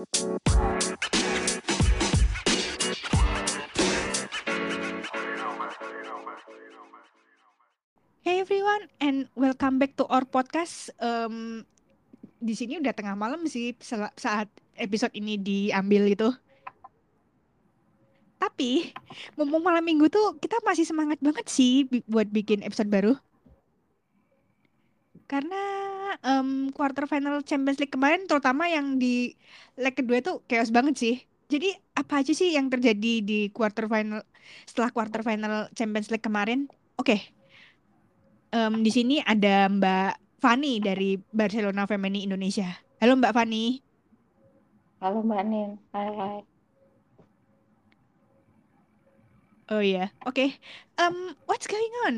Hey everyone and welcome back to our podcast. Um, di sini udah tengah malam sih saat episode ini diambil itu. Tapi mumpung malam minggu tuh kita masih semangat banget sih buat bikin episode baru. Karena em, quarter final Champions League kemarin terutama yang di leg kedua tuh chaos banget sih. Jadi apa aja sih yang terjadi di quarter final setelah quarter final Champions League kemarin? Oke, em, di sini ada Mbak Fani dari Barcelona Femeni Indonesia. Halo Mbak Fani. Halo Mbak Nin, hai hai. Oh iya, oke. Em, what's going on?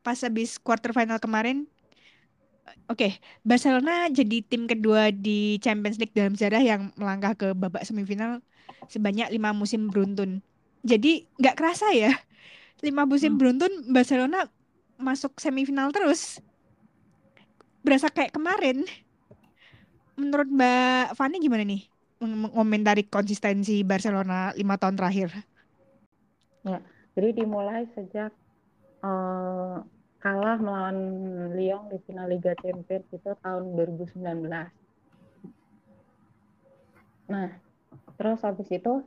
Pas habis quarter final kemarin, oke, Barcelona jadi tim kedua di Champions League dalam sejarah yang melangkah ke babak semifinal sebanyak lima musim beruntun. Jadi nggak kerasa ya, lima musim Hmm. beruntun Barcelona masuk semifinal terus. Berasa kayak kemarin. Menurut Mbak Fani gimana nih? Meng- Mengomentari konsistensi Barcelona lima tahun terakhir. Ya, jadi dimulai sejak eh, kalah melawan Lyon di final Liga Champions itu tahun 2019. Nah, terus habis itu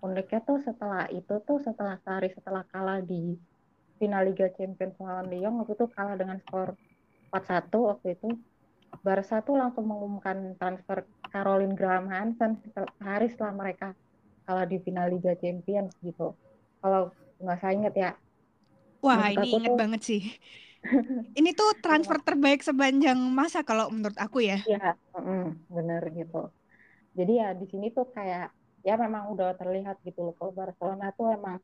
uniknya tuh setelah itu tuh setelah sehari setelah kalah di final Liga Champions melawan Lyon waktu itu kalah dengan skor 4-1 waktu itu Barca tuh langsung mengumumkan transfer Caroline Graham Hansen sehari setelah mereka kalah di final Liga Champions gitu. Kalau nggak saya inget ya, Wah, menurut ini aku inget tuh banget sih. Ini tuh transfer terbaik sepanjang masa kalau menurut aku ya. ya mm, bener gitu. Jadi ya di sini tuh kayak ya memang udah terlihat gitu loh kalau Barcelona tuh emang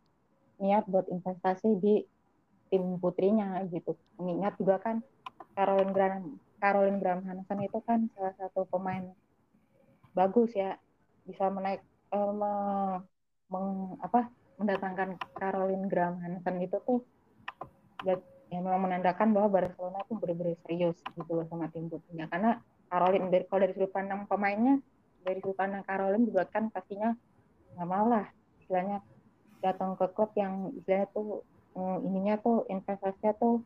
niat buat investasi di tim putrinya gitu. Mengingat juga kan Caroline Graham Caroline Graham Hansen itu kan salah satu pemain bagus ya bisa menaik eh, me- meng- apa mendatangkan Caroline Graham Hansen itu tuh ya, ya memang menandakan bahwa Barcelona tuh benar-benar serius gitu loh sama tim putrinya karena Caroline dari kalau dari sudut pandang pemainnya dari sudut pandang Caroline juga kan pastinya nggak mau lah. Istilahnya datang ke klub yang istilahnya tuh mm, ininya tuh investasinya tuh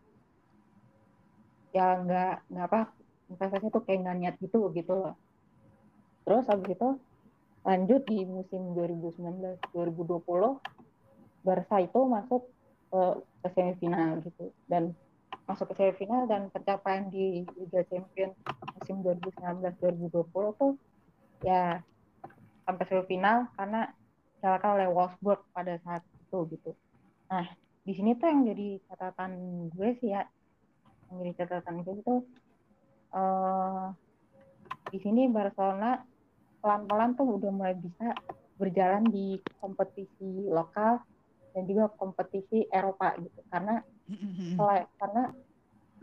ya nggak nggak apa investasinya tuh kayak nggak niat gitu gitu loh. Terus habis itu lanjut di musim 2019-2020 Barca itu masuk ke semifinal gitu dan masuk ke semifinal dan pencapaian di Liga Champions musim 2019-2020 tuh ya sampai semifinal karena dikalahkan oleh Wolfsburg pada saat itu gitu. Nah di sini tuh yang jadi catatan gue sih ya, yang jadi catatan gue itu eh di sini Barcelona pelan-pelan tuh udah mulai bisa berjalan di kompetisi lokal dan juga kompetisi Eropa gitu. Karena selain karena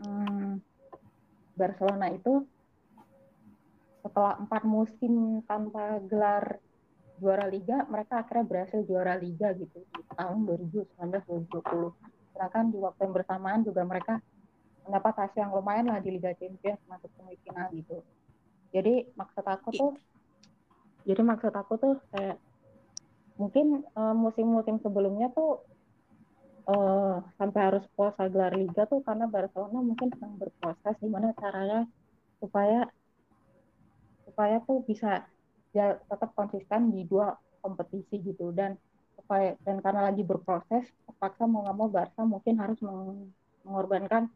hmm, Barcelona itu setelah empat musim tanpa gelar juara liga mereka akhirnya berhasil juara liga gitu di tahun 2019-2020 sedangkan di waktu yang bersamaan juga mereka mendapat hasil yang lumayan lah di Liga Champions masuk semifinal gitu. Jadi maksud aku tuh jadi maksud aku tuh kayak mungkin eh, musim-musim sebelumnya tuh eh, sampai harus puasa gelar liga tuh karena Barcelona mungkin sedang berproses gimana caranya supaya supaya tuh bisa ya tetap konsisten di dua kompetisi gitu. Dan supaya dan karena lagi berproses terpaksa mau nggak mau Barca mungkin harus meng- mengorbankan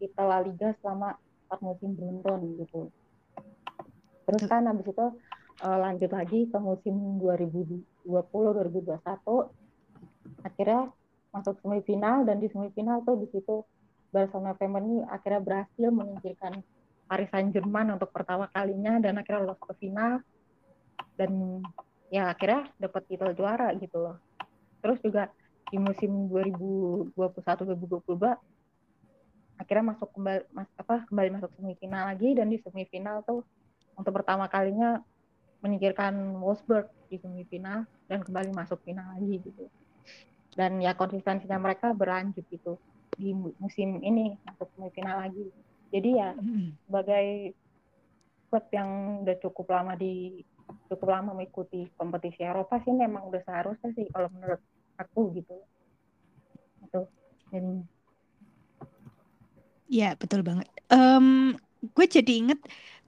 kita La Liga selama empat musim beruntun gitu. Terus kan habis itu eh, lanjut lagi ke musim 2020-2021 akhirnya masuk semifinal dan di semifinal tuh di situ Barcelona Femeni akhirnya berhasil menyingkirkan Paris Saint-Germain untuk pertama kalinya dan akhirnya lolos ke final. Dan ya akhirnya dapat titel juara gitu loh. Terus juga di musim 2021-2022 akhirnya masuk kembali mas, apa kembali masuk semifinal lagi. Dan di semifinal tuh untuk pertama kalinya menyingkirkan Wolfsburg di semifinal dan kembali masuk final lagi gitu. Dan ya konsistensinya mereka berlanjut gitu di musim ini masuk semifinal lagi. Jadi ya sebagai klub yang udah cukup lama di cukup lama mengikuti kompetisi Eropa sih memang udah seharusnya sih kalau menurut aku gitu itu jadinya Ya, betul banget. Um, gue jadi inget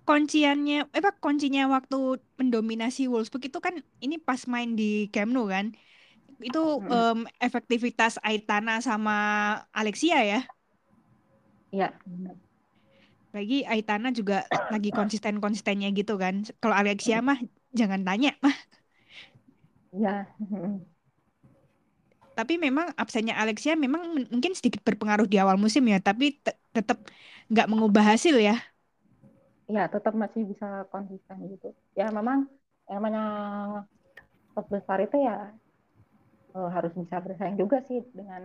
kunciannya, eh apa kuncinya waktu mendominasi Wolfsburg itu kan ini pas main di Camp Nou kan. Itu um, efektivitas Aitana sama Alexia ya. Iya, benar. Lagi Aitana juga lagi konsisten-konsistennya gitu kan. Kalau Alexia mah jangan tanya mah. Iya. Tapi memang absennya Alexia memang mungkin sedikit berpengaruh di awal musim ya. Tapi te- tetap nggak mengubah hasil ya. Iya, tetap masih bisa konsisten gitu. Ya memang yang namanya klub besar itu ya eh, harus bisa bersaing juga sih dengan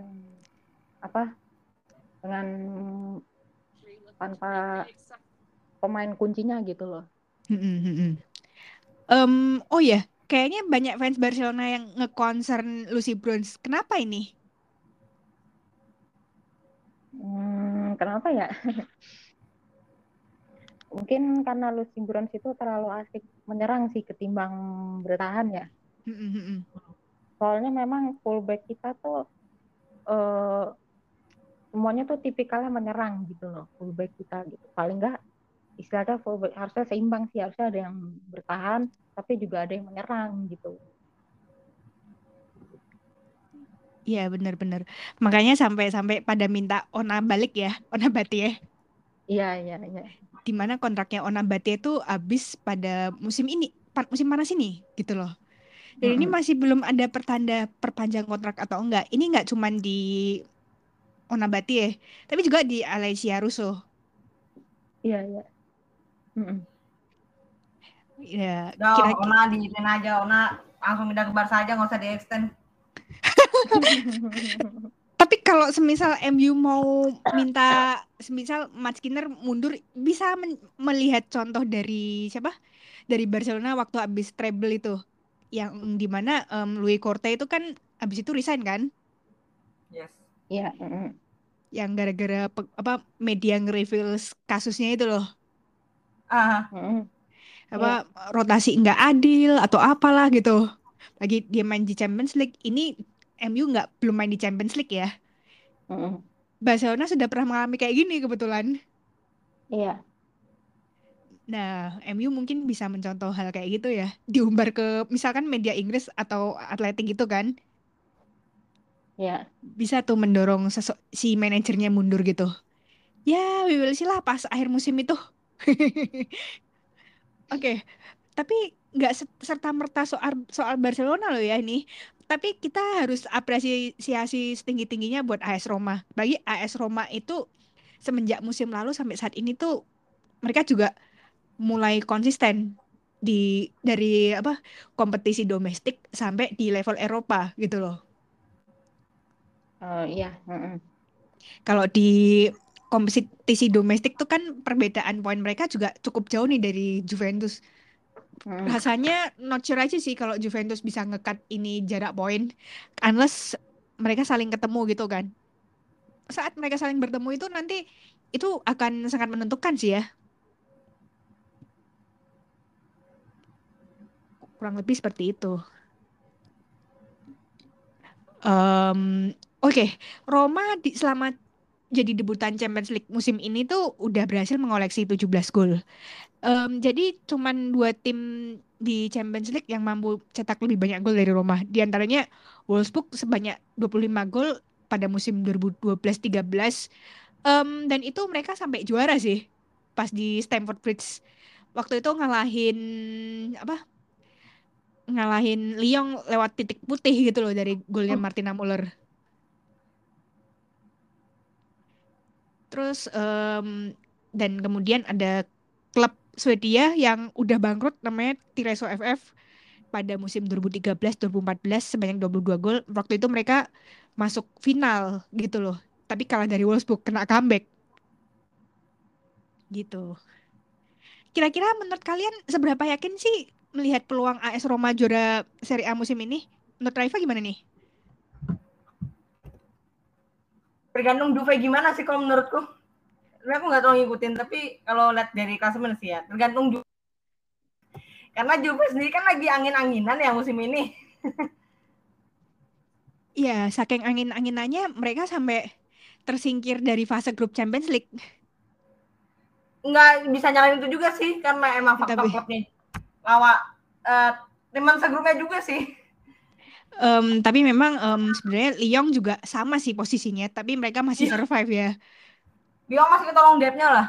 apa? Dengan tanpa pemain kuncinya gitu loh. Em, oh ya, kayaknya banyak fans Barcelona yang nge-concern Lucy Bronze. Kenapa ini? Hmm, kenapa ya? Mungkin karena Lucy Bronze itu terlalu asik menyerang sih ketimbang bertahan ya. Soalnya memang fullback kita tuh eh, semuanya tuh tipikalnya menyerang gitu loh fullback kita gitu. Paling enggak istilahnya fullback harusnya seimbang sih harusnya ada yang bertahan tapi juga ada yang menyerang gitu. Iya benar-benar. Makanya sampai-sampai pada minta Ona balik ya, Ona Batie. Iya iya iya. Di mana kontraknya Ona Batie itu habis pada musim ini, musim panas ini gitu loh. Dan ini Mm-mm. masih belum ada pertanda perpanjang kontrak atau enggak. Ini enggak cuman di Ona Batie, tapi juga di Alessia Russo. Iya iya. Mm-mm. Ya, Udah, kira Ona diizin aja, Ona langsung pindah ke Barca aja, nggak usah di-extend. Tapi kalau semisal MU mau minta semisal Matt Skinner mundur bisa men- melihat contoh dari siapa? Dari Barcelona waktu habis treble itu. Yang di mana em, Louis Corte itu kan habis itu resign kan? Yes. Iya. mm-mm. Yang gara-gara apa media nge-reveal kasusnya itu loh. Ah, Mm-mm. Apa rotasi nggak adil atau apalah gitu. Lagi dia main di Champions League. Ini MU nggak belum main di Champions League ya. Mm-mm. Barcelona sudah pernah mengalami kayak gini kebetulan. Iya. Nah, MU mungkin bisa mencontoh hal kayak gitu ya. Diumbar ke misalkan media Inggris atau atletik gitu kan. Iya. Bisa tuh mendorong sesok, si manajernya mundur gitu. Ya, we will see lah pas akhir musim itu. Oke, tapi nggak serta merta soal soal Barcelona loh ya ini. Tapi kita harus apresiasi setinggi-tingginya buat AS Roma. Bagi AS Roma itu semenjak musim lalu sampai saat ini tuh mereka juga mulai konsisten di dari apa kompetisi domestik sampai di level Eropa gitu loh. Eh, iya. Kalau di kompetisi domestik tuh kan perbedaan poin mereka juga cukup jauh nih dari Juventus. Mm-mm. Rasanya not sure aja sih kalau Juventus bisa ngekat ini jarak poin unless mereka saling ketemu gitu kan. Saat mereka saling bertemu itu nanti itu akan sangat menentukan sih ya. Kurang lebih seperti itu. Em, Oke, Roma di, selama jadi debutan Champions League musim ini tuh udah berhasil mengoleksi 17 gol. Em, jadi cuman dua tim di Champions League yang mampu cetak lebih banyak gol dari Roma. Di antaranya Wolfsburg sebanyak 25 gol pada musim 2012-13. Em, dan itu mereka sampai juara sih pas di Stamford Bridge. Waktu itu ngalahin apa? Ngalahin Lyon lewat titik putih gitu loh dari golnya Martina Muller. Terus em, dan kemudian ada klub Swedia yang udah bangkrut namanya Tireso FF pada musim 2013-2014 sebanyak 22 gol. Waktu itu mereka masuk final gitu loh. Tapi kalah dari Wolfsburg kena comeback. Gitu. Kira-kira menurut kalian seberapa yakin sih melihat peluang AS Roma juara Serie A musim ini? Menurut Raifa gimana nih? Tergantung Juve gimana sih kalau menurutku. Tapi aku nggak terlalu ngikutin, tapi kalau lihat dari klasemen sih ya, tergantung Juve. Karena Juve sendiri kan lagi angin-anginan ya musim ini. Iya, saking angin-anginannya mereka sampai tersingkir dari fase grup Champions League. Nggak bisa nyalain itu juga sih, karena emang faktor Tapi- klubnya. Lawa, eh teman segrupnya juga sih. Em, tapi memang em, sebenarnya Lyon juga sama sih posisinya, tapi mereka masih Iya. survive ya. Dia masih ketolong depth-nya lah.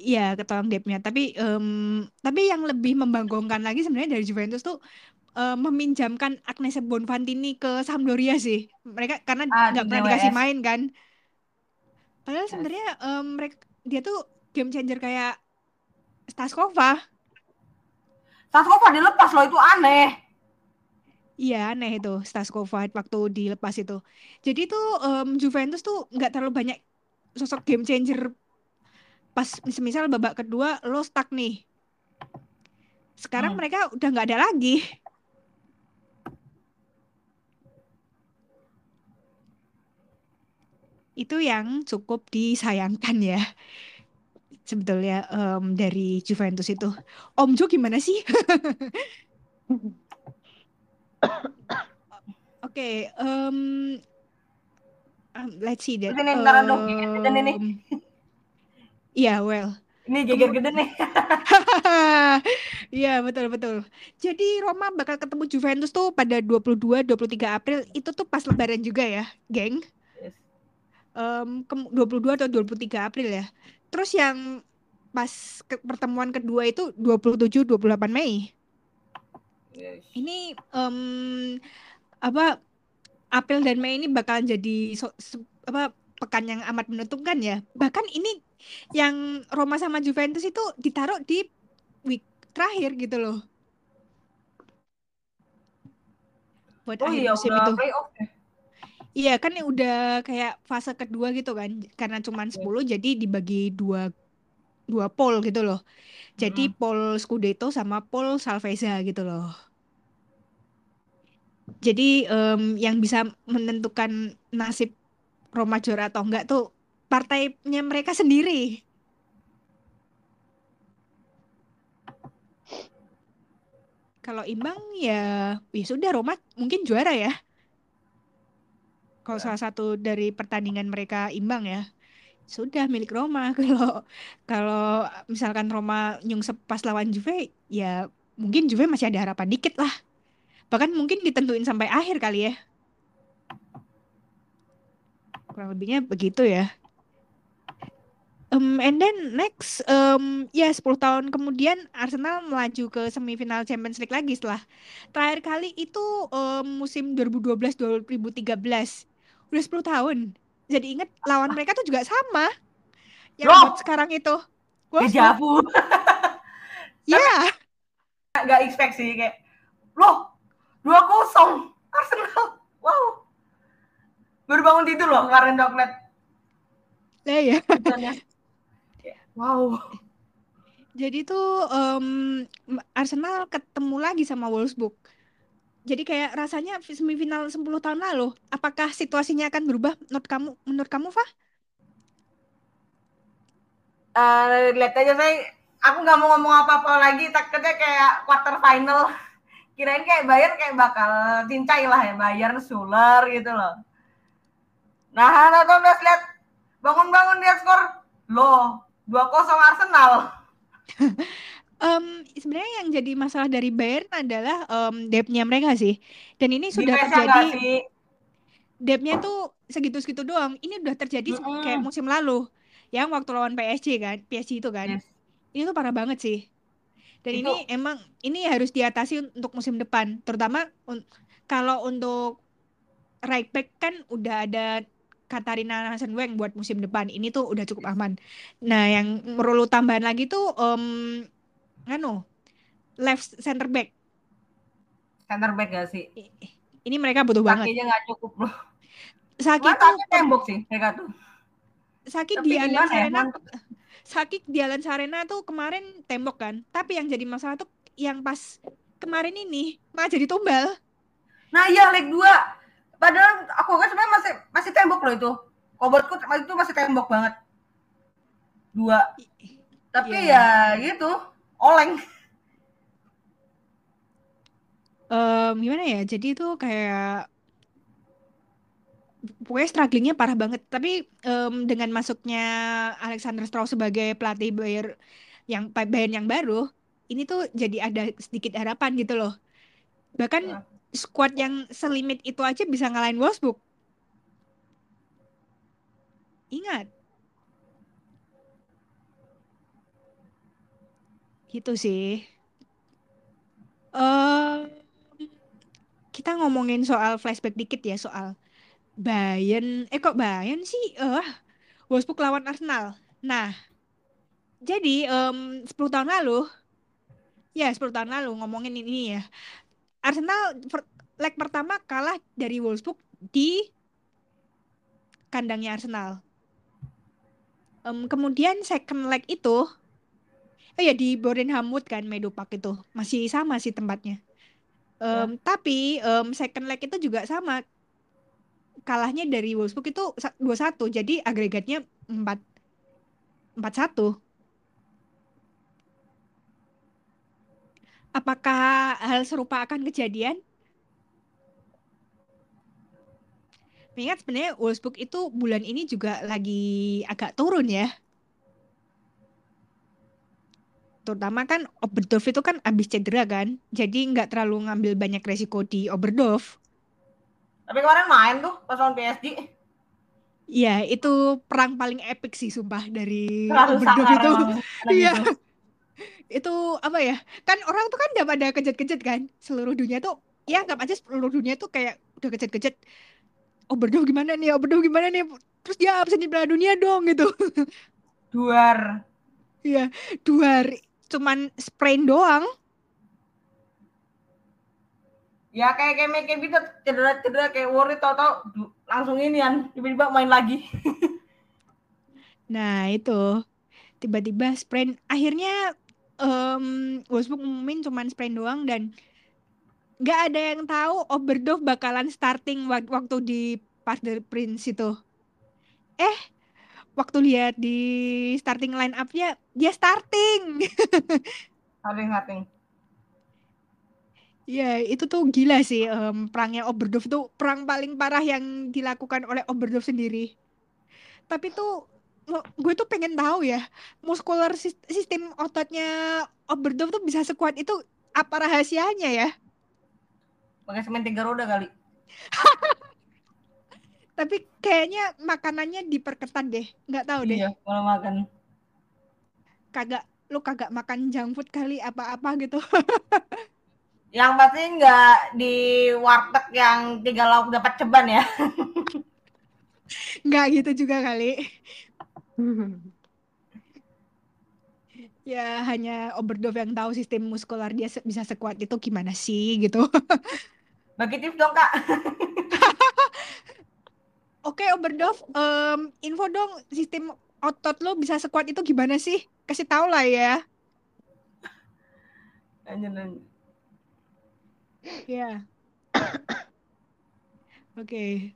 Iya, ketolong depth-nya. Tapi em, tapi yang lebih membanggakan lagi sebenarnya dari Juventus tuh em, meminjamkan Agnese Bonfantini ke Sampdoria sih. Mereka karena Ah, nggak pernah dikasih main kan. Padahal Yes. sebenarnya em, mereka dia tuh game changer kayak Staskova. Saskova dilepas loh, itu aneh. Iya aneh itu Staskova waktu dilepas itu. Jadi tuh em, Juventus tuh nggak terlalu banyak sosok game changer pas semisal babak kedua lo stuck nih. Sekarang Hmm. mereka udah nggak ada lagi. Itu yang cukup disayangkan ya. Sebetulnya em, dari Juventus itu. Om Jo gimana sih? Oke, em, um, let's see that. Sini, ntar dong, geden ini. Iya, well. Ini geger gede nih. Iya, betul betul. Jadi Roma bakal ketemu Juventus tuh pada 22 23 April. Itu tuh pas lebaran juga ya, geng. Yes. Kem- 22 atau 23 April ya. Terus yang pas ke- pertemuan kedua itu 27 28 Mei. Ini em, apa April dan Mei ini bakalan jadi so- se- apa pekan yang amat menentukan ya. Bahkan ini yang Roma sama Juventus itu ditaruh di week terakhir gitu loh. Buat Oh akhir iya, musim udah itu. ya. Iya kan udah kayak fase kedua gitu kan. Karena cuman 10 jadi dibagi dua dua pool gitu loh. Jadi Mm-mm. pool Scudetto sama pool Salvezza gitu loh. Jadi em, yang bisa menentukan nasib Roma juara atau enggak tuh partainya mereka sendiri. Kalau imbang ya, ya sudah Roma mungkin juara ya. Kalau Ya. salah satu dari pertandingan mereka imbang ya, sudah milik Roma. Kalau kalau misalkan Roma nyungsep pas lawan Juve, ya mungkin Juve masih ada harapan dikit lah. Bahkan mungkin ditentuin sampai akhir kali ya. Kurang lebihnya begitu ya. Um, and then next, um, ya 10 tahun kemudian Arsenal melaju ke semifinal Champions League lagi setelah terakhir kali itu um, musim 2012-2013. Udah 10 tahun. Jadi ingat lawan mereka tuh juga sama. Yang buat sekarang itu. Deja vu. Iya. Gak expect sih kayak, loh, 2-0 Arsenal. Wow. Baru bangun tidur loh kemarin Doklet. Lah ya. Wow. Jadi tuh em, Arsenal ketemu lagi sama Wolfsburg. Jadi kayak rasanya semifinal 10 tahun lalu. Apakah situasinya akan berubah menurut kamu? Menurut kamu, Fah? Eh, lihat aja saya, aku nggak mau ngomong apa-apa lagi, takutnya kayak quarter final. Kirain kayak Bayern kayak bakal cincai lah ya, Bayern, Suler gitu loh. Nah, nah, tuh udah lihat bangun-bangun lihat skor, loh, 2-0 Arsenal. Em, sebenarnya yang jadi masalah dari Bayern adalah em, depth-nya mereka sih. Dan ini sudah Defense-nya terjadi depth-nya tuh segitu-segitu doang. Ini udah terjadi se- Mm-mm. kayak musim lalu. Yang waktu lawan PSG kan, PSG itu kan. Yes. Ini tuh parah banget sih. Dan Itu- ini emang ini harus diatasi untuk musim depan, terutama un- kalau untuk right back kan udah ada Katarina Hasenweng buat musim depan. Ini tuh udah cukup aman. Nah, yang perlu tambahan lagi tuh em anu left center back. Center back gak sih? Ini mereka butuh banget. Kakinya nggak cukup loh. Saki Cuma tuh tembok sih mereka tuh. Saki Tapi di Allianz gimana ya. Saki di Arena tuh kemarin tembok kan. Tapi yang jadi masalah tuh yang pas kemarin ini malah jadi tumbal. Nah iya leg 2. Padahal aku kan sebenarnya masih masih tembok loh itu. Kobotku itu masih tembok banget. Dua. Tapi Iya. ya gitu, oleng. Em, gimana ya? Jadi itu kayak pokoknya strugglingnya parah banget. Tapi em, dengan masuknya Alexander Stroll sebagai pelatih Bayern yang Bayern yang baru, ini tuh jadi ada sedikit harapan gitu loh. Bahkan Ya. squad yang selimit itu aja bisa ngalahin Wolfsburg. Ingat. Gitu sih. eh kita ngomongin soal flashback dikit ya soal Bayern. Eh kok Bayern sih? Eh, Wolfsburg lawan Arsenal. Nah, jadi em 10 tahun lalu, ya 10 tahun lalu ngomongin ini ya. Arsenal per- leg pertama kalah dari Wolfsburg di kandangnya Arsenal. Em, kemudian second leg itu, oh ya di Bodenhamwood kan Meadow Park itu masih sama sih tempatnya. Em, Tapi em, second leg itu juga sama kalahnya dari Wolfsburg itu sa- 2-1 jadi agregatnya 4 4-1. Apakah hal serupa akan kejadian? Mengingat sebenarnya Wolfsburg itu bulan ini juga lagi agak turun ya. Terutama kan Oberdorf itu kan abis cedera kan. Jadi nggak terlalu ngambil banyak resiko di Oberdorf. Tapi kemarin main tuh pas lawan PSG. Ya, itu perang paling epic sih sumpah dari sangar itu. Iya. itu. Apa ya? Kan orang tuh kan udah pada kejut-kejut kan. Seluruh dunia tuh ya anggap aja seluruh dunia tuh kayak udah kejut-kejut. Oberdorf gimana nih? Oberdorf gimana nih? Terus dia absen di Dunia dong gitu. Duar. Iya, dua hari cuman sprain doang. Ya kayak kayak kayak gitu cedera-cedera kayak worry tau-tau du- langsung ini kan tiba-tiba main lagi. Nah, itu tiba-tiba sprain. Akhirnya em Wolfsburg ngumumin cuman sprain doang dan nggak ada yang tahu Oberdorf bakalan starting wak- waktu di Parc des Princes itu. Eh, waktu lihat di starting line up-nya dia starting. Hating-hating. Ya, itu tuh gila sih em, perangnya Oberdorf tuh perang paling parah yang dilakukan oleh Oberdorf sendiri. Tapi tuh gue tuh pengen tahu ya, muskular sis- sistem ototnya Oberdorf tuh bisa sekuat itu apa rahasianya ya? Pakai semen tiga roda kali. Tapi kayaknya makanannya diperketat deh, nggak tahu deh. Iya, kalau makan. Kagak, lu kagak makan junk food kali apa-apa gitu. Yang pasti nggak di warteg yang tiga lauk dapat ceban ya. Nggak gitu juga kali. Ya hanya Oberdorf yang tahu sistem muskular dia se- bisa sekuat itu gimana sih gitu. Bagi tips dong kak. Oke, Oberdorf, em, info dong sistem otot lo bisa sekuat itu gimana sih? Kasih tahu lah ya. Lanjut, lanjut. Ya. Oke.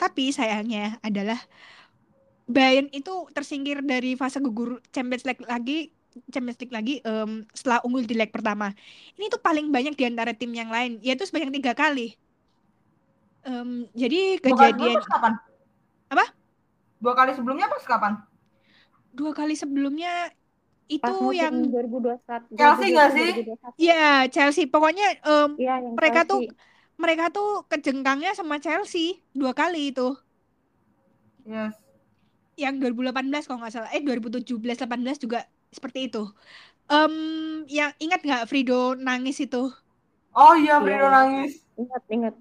tapi sayangnya adalah Bayern itu tersingkir dari fase gugur Champions League lagi Champions League lagi em, setelah unggul di leg pertama. Ini tuh paling banyak di antara tim yang lain, yaitu sebanyak tiga kali. Em, jadi Dua kali sebelumnya kejadian pas kapan? Apa? Dua kali sebelumnya pas kapan? dua kali sebelumnya itu Pas yang 2021. Chelsea nggak sih? 2021. ya Chelsea. Pokoknya Iya, yang mereka tuh Chelsea. mereka tuh kejengkangnya sama Chelsea dua kali itu. Yes. Yang 2018 kalau nggak salah, eh 2017 18 juga seperti itu. Em, yang ingat nggak Frido nangis itu, Oh iya, Frido iya. nangis. Ingat, ingat.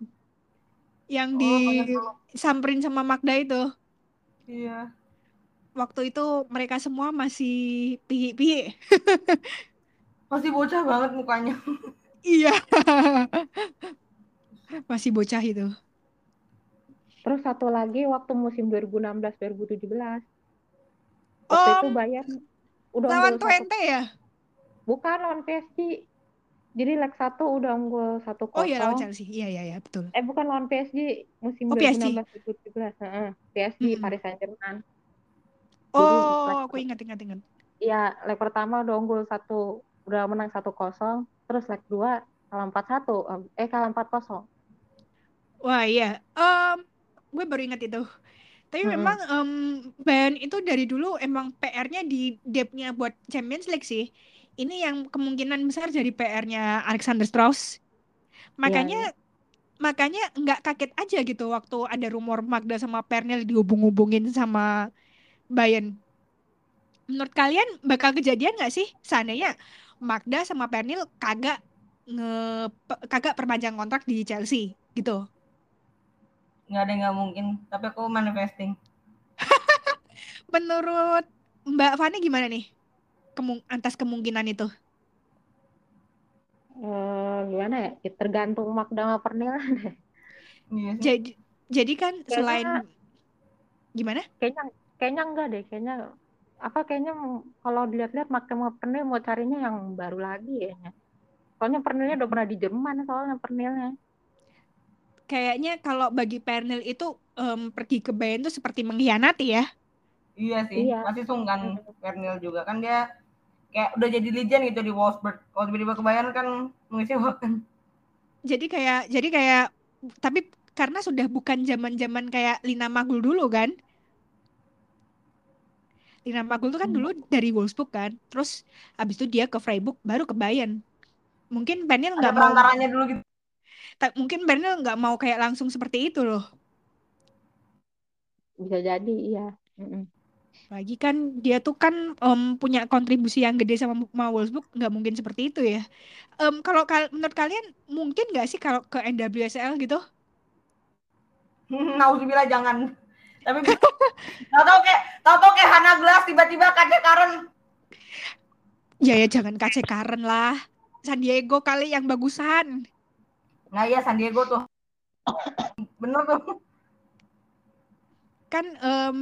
Yang Oh, disamperin sama Magda itu. Iya. Waktu itu mereka semua masih pihi-pihi. Masih bocah banget mukanya. Iya. Masih bocah itu. Terus satu lagi waktu musim 2016-2017. Waktu itu Om, Bayern udah lawan unggul satu. Twente ya? Bukan lawan PSG. Jadi leg satu udah unggul satu Oh iya lawan. Chelsea. Iya iya iya betul. Eh bukan lawan PSG musim Oh, PSG. 2016-2017. Heeh, PSG Mm-mm. Paris Saint-Germain. Jadi Oh, leg aku ingat ingat ingat. ya leg pertama udah unggul satu udah menang 1-0, terus leg 2 kalah 4-1, eh kalah 4-0. Wah iya, um, gue baru ingat itu. Tapi Mm-mm. memang um, Bayern itu dari dulu emang PR-nya di depth-nya buat Champions League sih. Ini yang kemungkinan besar jadi PR-nya Alexander Strauss. Makanya makanya nggak kaget aja gitu waktu ada rumor Magda sama Pernil dihubung-hubungin sama Bayern. Menurut kalian bakal kejadian nggak sih seandainya Magda sama Pernil kagak nge kagak perpanjang kontrak di Chelsea gitu? nggak ada nggak mungkin tapi aku manifesting Menurut Mbak Fani gimana nih? Kemung atas kemungkinan itu. Eh, gimana ya? Ya, Tergantung Magda sama Pernil. iya Jadi jadi kan Kayaknya- selain gimana? kayaknya kayaknya enggak deh, kayaknya apa kayaknya kalau dilihat-lihat Magda sama Pernil mau carinya yang baru lagi kayaknya. Soalnya Pernilnya udah pernah di Jerman soalnya Pernilnya. Kayaknya kalau bagi Pernil itu em, pergi ke Bayern itu seperti mengkhianati ya. iya sih Iya. masih sungkan Pernil juga kan dia kayak udah jadi legend gitu di Wolfsburg kalau tiba-tiba ke Bayern kan mengecewakan Jadi kayak jadi kayak tapi karena sudah bukan zaman-zaman kayak Lina Magul dulu kan. Lina Magul itu kan dulu dari Wolfsburg kan. Terus habis itu dia ke Freiburg baru ke Bayern. Mungkin Pernil ada nggak mau dulu gitu ta- mungkin Pernil nggak mau kayak langsung seperti itu loh. Bisa jadi, iya. Mm-mm. Lagi kan dia tuh kan em, punya kontribusi yang gede sama, sama Wolfsburg nggak mungkin seperti itu ya. Em, kalau kal- menurut kalian mungkin nggak sih kalau ke NWSL gitu? Nauzubillah jangan tapi tahu-tahu kayak tahu-tahu kayak Hana Glass tiba-tiba kaca Karen Ya ya jangan KC Karen lah. San Diego kali yang bagusan. nah iya San Diego tuh bener tuh Kan em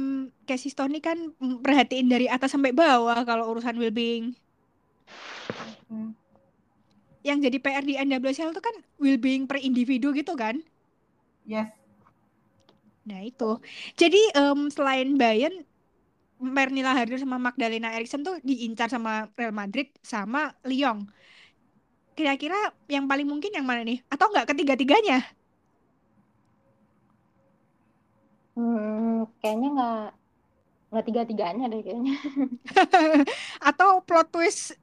Casey Stoney kan perhatiin dari atas sampai bawah kalau urusan well-being. Hmm. Yang jadi PR di NWSL itu kan well-being per individu gitu kan? yes Nah itu. Jadi em, selain Bayern, Pernilla Harder sama Magdalena Eriksson tuh diincar sama Real Madrid sama Lyon. Kira-kira yang paling mungkin yang mana nih? Atau enggak ketiga-tiganya? Hmm, kayaknya nggak nggak tiga-tiganya deh kayaknya. Atau plot twist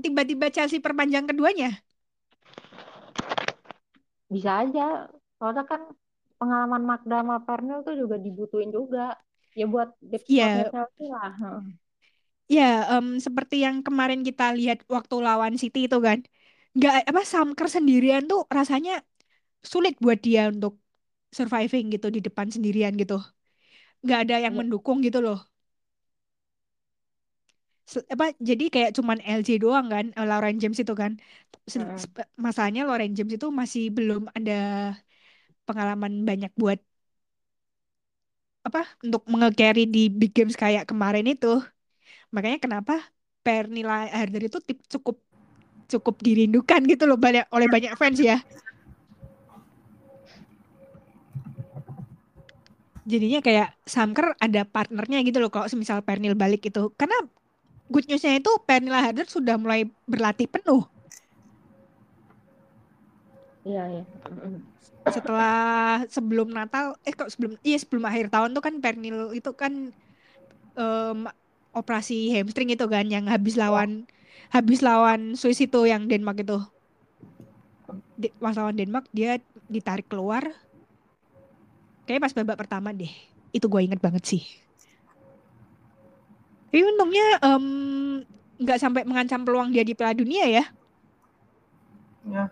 tiba-tiba Chelsea perpanjang keduanya? Bisa aja. Soalnya kan pengalaman Magda sama Pernil tuh juga dibutuhin juga. Ya buat depth squadnya Chelsea lah. Ya, em, seperti yang kemarin kita lihat waktu lawan City itu kan. Nggak, apa, Samker sendirian tuh rasanya sulit buat dia untuk surviving gitu di depan sendirian gitu. Nggak ada yang Iya. mendukung gitu loh. Apa jadi kayak cuman LJ doang kan eh, Lauren James itu kan masalahnya Lauren James itu masih belum ada pengalaman banyak buat apa untuk nge-carry di big games kayak kemarin itu makanya kenapa Pernilla Harder itu cukup cukup dirindukan gitu loh banyak oleh banyak fans ya jadinya kayak Samker ada partnernya gitu loh kalau semisal Pernil balik itu. Karena good newsnya itu Pernilla Harder sudah mulai berlatih penuh. Iya, iya. Setelah sebelum Natal eh kok sebelum iya sebelum akhir tahun tuh kan Pernil itu kan em, operasi hamstring itu kan yang habis lawan habis lawan Swiss itu yang Denmark itu. Di- lawan Denmark dia ditarik keluar kayak pas babak pertama deh. Itu gue inget banget sih. Tapi untungnya nggak sampai mengancam peluang dia di Piala Dunia ya. Ya.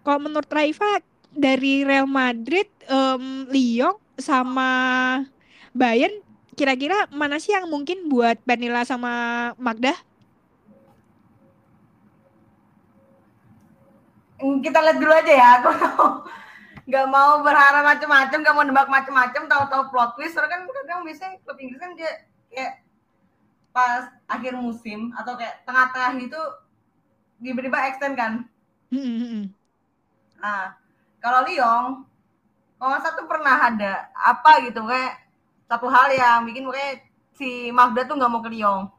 Kalau menurut Raifa dari Real Madrid, em, Lyon sama Bayern, kira-kira mana sih yang mungkin buat Pernilla sama Magda? kita lihat dulu aja ya aku nggak mau berharap macam-macam nggak mau nebak macam-macam tahu-tahu plot twist soalnya kan kadang biasanya klub Inggris kan dia kayak pas akhir musim atau kayak tengah-tengah itu tiba-tiba extend kan Hmm, hmm, hmm. Nah, kalau Lyon, kalau tuh pernah ada apa gitu kayak satu hal yang bikin kayak si Magda tuh nggak mau ke Lyon.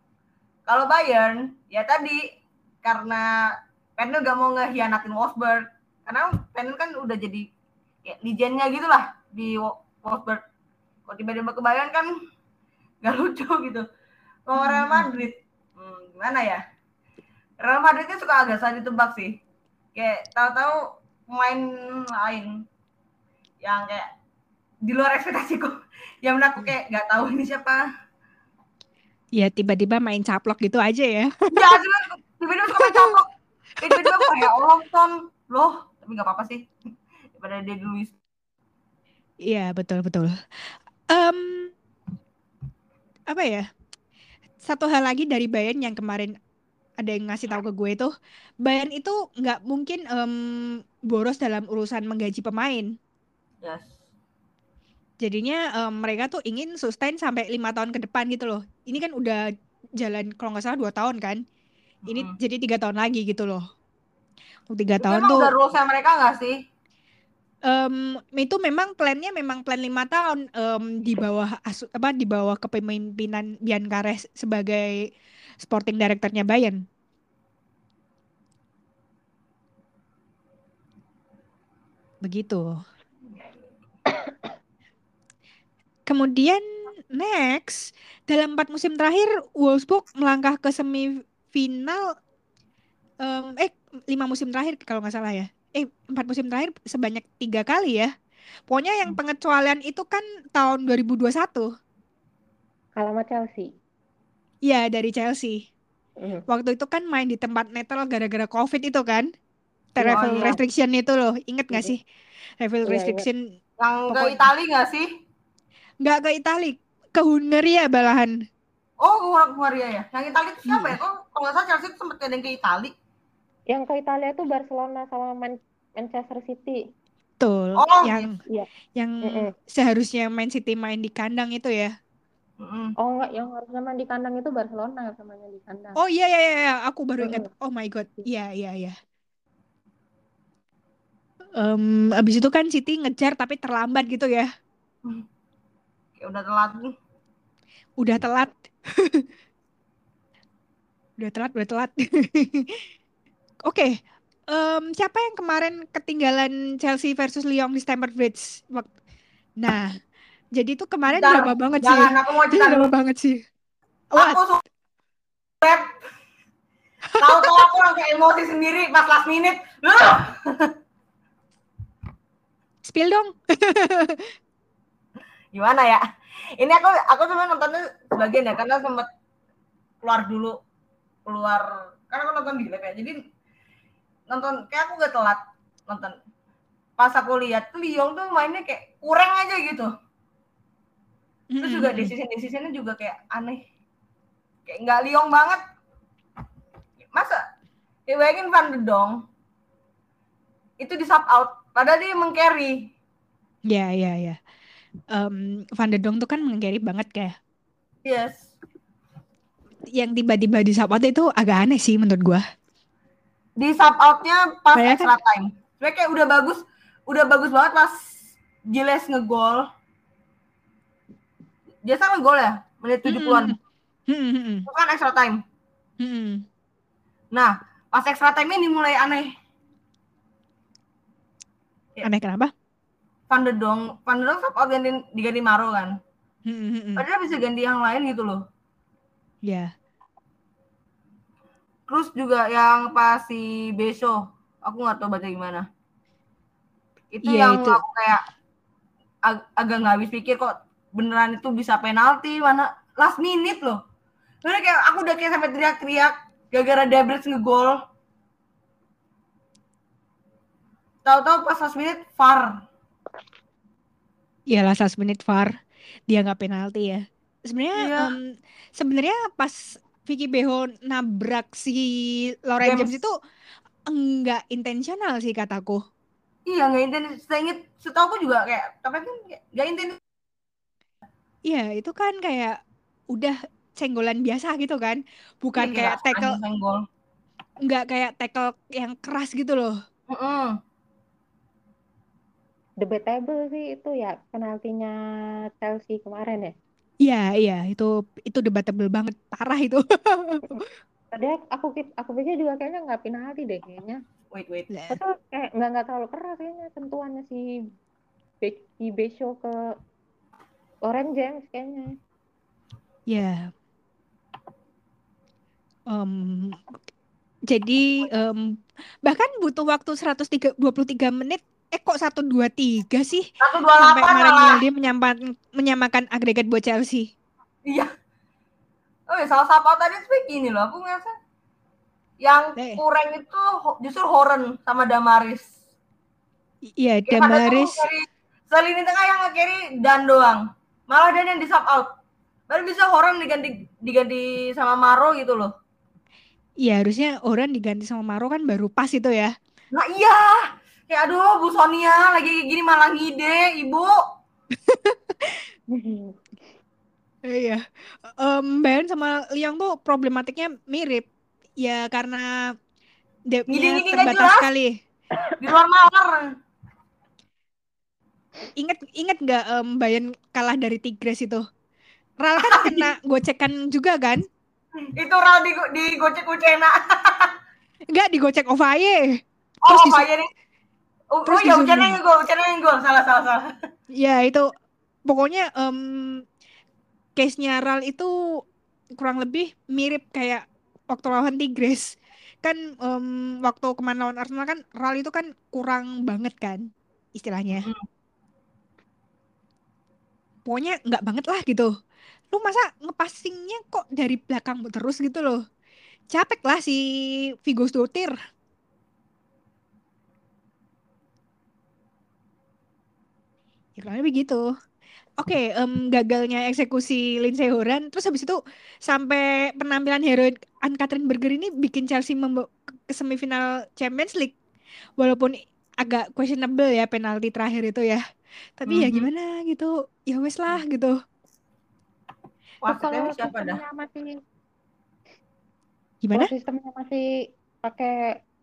Kalau Bayern, ya tadi karena Penel gak mau ngehianatin Wolfsburg karena Penel kan udah jadi ya, legendnya gitu lah di Wolfsburg. Kalau tiba-tiba ke Bayern kan gak lucu gitu. Kalau Real Madrid. Hmm, gimana ya? Real Madrid itu suka agak salah ditebak sih. Kayak tahu-tahu pemain lain yang kayak di luar ekspektasiku yang aku kayak nggak tahu ini siapa. Ya tiba-tiba main caplok gitu aja ya. ya tiba-tiba suka main caplok. Tiba-tiba kayak Olongton loh tapi nggak apa-apa sih daripada dia Luis Iya betul betul. Em, apa ya? Satu hal lagi dari Bayern yang kemarin ada yang ngasih tahu ke gue itu, Bayern itu nggak mungkin em, boros dalam urusan menggaji pemain. yes Jadinya em, mereka tuh ingin sustain sampai lima tahun ke depan gitu loh. Ini kan udah jalan kalau nggak salah dua tahun kan. Ini Mm-mm. jadi tiga tahun lagi gitu loh. Untuk tiga tahun tuh udah rulesnya mereka nggak sih em, itu memang plannya memang plan lima tahun em, di bawah apa di bawah kepemimpinan Bian Kares sebagai sporting directornya Bayern. Begitu. Kemudian next dalam empat musim terakhir Wolfsburg melangkah ke semifinal em, eh lima musim terakhir kalau nggak salah ya eh empat musim terakhir sebanyak tiga kali ya. Pokoknya yang pengecualian itu kan tahun 2021 Kalau sama Chelsea. ya dari Chelsea. Mm. waktu itu kan main di tempat netral gara-gara covid itu kan. Iya, travel iya. restriction itu loh. Inget nggak Mhm. sih? Travel Iya, iya. restriction. Yang ke Itali nggak sih? Nggak ke Itali. Ke Hungaria balahan. Oh Hungaria ya? Yang Itali itu siapa Hmm. ya kok kalau nggak salah Chelsea itu sempat ada yang ke Itali Yang ke Italia tuh Barcelona sama Man- Manchester City. Betul, Oh, yang iya. yang Mm-mm. seharusnya Man City main di kandang itu ya. Oh enggak, yang harusnya main di kandang itu Barcelona samanya di kandang. Oh iya iya iya, iya. aku baru ingat. Mm-mm. Oh my God, iya iya iya. Em, abis itu kan City ngejar tapi terlambat gitu ya. kayak udah telat nih Udah telat. Udah telat, udah telat. Oke, em, siapa yang kemarin ketinggalan Chelsea versus Lyon di Stamford Bridge? Nah, jadi itu kemarin Bentar, drama banget sih. jangan aku mau cerita drama dulu banget sih. What? aku suka Pep. tahu-tahu aku langsung emosi sendiri pas last minute Ugh! Spill dong. gimana ya ini aku aku cuma nontonnya sebagian ya karena sempat keluar dulu keluar karena aku nonton di lab ya jadi nonton kayak aku gak telat nonton. Pas aku lihat tuh tuh mainnya kayak kurang aja gitu. Terus juga decision decisionnya juga kayak aneh. Kayak nggak Lyon banget. Masa? Kayak bayangin Van de Dong. Itu di sub out padahal dia mengcarry Ya, ya, ya. Em, Van de Dong tuh kan mengcarry banget kayak. Yes. Yang tiba-tiba di saat itu agak aneh sih menurut gua. Di sub outnya pas Kayak extra time. Sebenarnya kayak udah bagus udah bagus banget pas Giles ngegol. Dia sama ngegol ya? Menit 70-an Hmm, hmm, hmm, itu kan extra time. Hmm, hmm. nah pas extra time ini mulai aneh Aneh kenapa? Van de Dong Van de Dong sub out ganti, diganti Maro kan? Hmm, hmm, hmm. padahal bisa ganti yang lain gitu loh. Ya, terus juga yang pas si Beso aku nggak tahu baca gimana itu Iya, yang itu. aku kayak ag- agak nggak habis pikir kok beneran itu bisa penalti mana last minute loh Sebenarnya kayak aku udah kayak sampai teriak-teriak gara-gara Debret ngegol tahu-tahu pas last minute VAR ya lah last menit VAR dia nggak penalti ya. Sebenarnya Iya. em, sebenarnya pas Vicky Beho nabrak si Lauren James. James itu enggak intensional sih kataku. iya nggak intens saya inget setahu aku juga kayak tapi kan kayak nggak intens Iya, itu kan kayak udah cenggolan biasa gitu kan. Bukan Iya, kayak tackle senggol nggak kayak tackle yang keras gitu loh. Mm-mm. Debatable sih itu ya penaltinya Chelsea kemarin ya. Iya, iya, itu itu debatable banget, parah itu. Tadi aku aku pikir juga kayaknya nggak penalti deh kayaknya. Wait, wait. Lah, Betul kayak nggak nggak terlalu keras kayaknya sentuhannya si Becky Besho ke Orange James kayaknya. Ya. Em, jadi em, bahkan butuh waktu 123 menit. Eh kok 123 sih? Satu dua Sampai delapan kemarin malah. Yildi menyamakan, menyamakan agregat buat Chelsea. Iya. Oh ya, salah satu tadi tuh gini loh, aku ngerasa yang Eh. kurang itu justru Horen sama Damaris. Iya, Damaris. dari selini tengah yang nge-carry Dan doang. Malah Dan yang di sub out. Baru bisa Horen diganti diganti sama Maro gitu loh. Iya, harusnya orang diganti sama Maro kan baru pas itu ya. Nah iya, kayak aduh Bu Sonia lagi kayak gini malah ngide, Ibu. Iya. Em Bayern sama Lyon tuh problematiknya mirip. Ya karena nggak terbatas sekali. Di luar nalar. Ingat ingat nggak em, Bayern kalah dari Tigres itu? Ral kan kena gocekan juga kan? Itu Ral di, di gocek Ucena. Enggak digocek Ovaye. Oh, Terus disu- Bayern. Oh, terus oh ya Ucena yang gol, Ucena yang gol. Salah, salah, salah. Ya itu pokoknya em case-nya Ral itu kurang lebih mirip kayak waktu lawan Tigres. Kan em, waktu kemarin lawan Arsenal kan Ral itu kan kurang banget kan istilahnya. Hmm. Pokoknya nggak banget lah gitu. Lu masa ngepassingnya kok dari belakang terus gitu loh. Capek lah si Vigo Stutir. Kurang lebih gitu. Oke, em, gagalnya eksekusi Lindsey Horan, terus habis itu sampai penampilan heroin Anne-Catherine Berger ini bikin Chelsea ke semifinal Champions League. Walaupun agak questionable ya penalti terakhir itu ya. Tapi ya Mhm. gimana gitu. Ya wes lah gitu. Wah, kalau siapa dah? sistemnya masih Gimana? kalau sistemnya masih pakai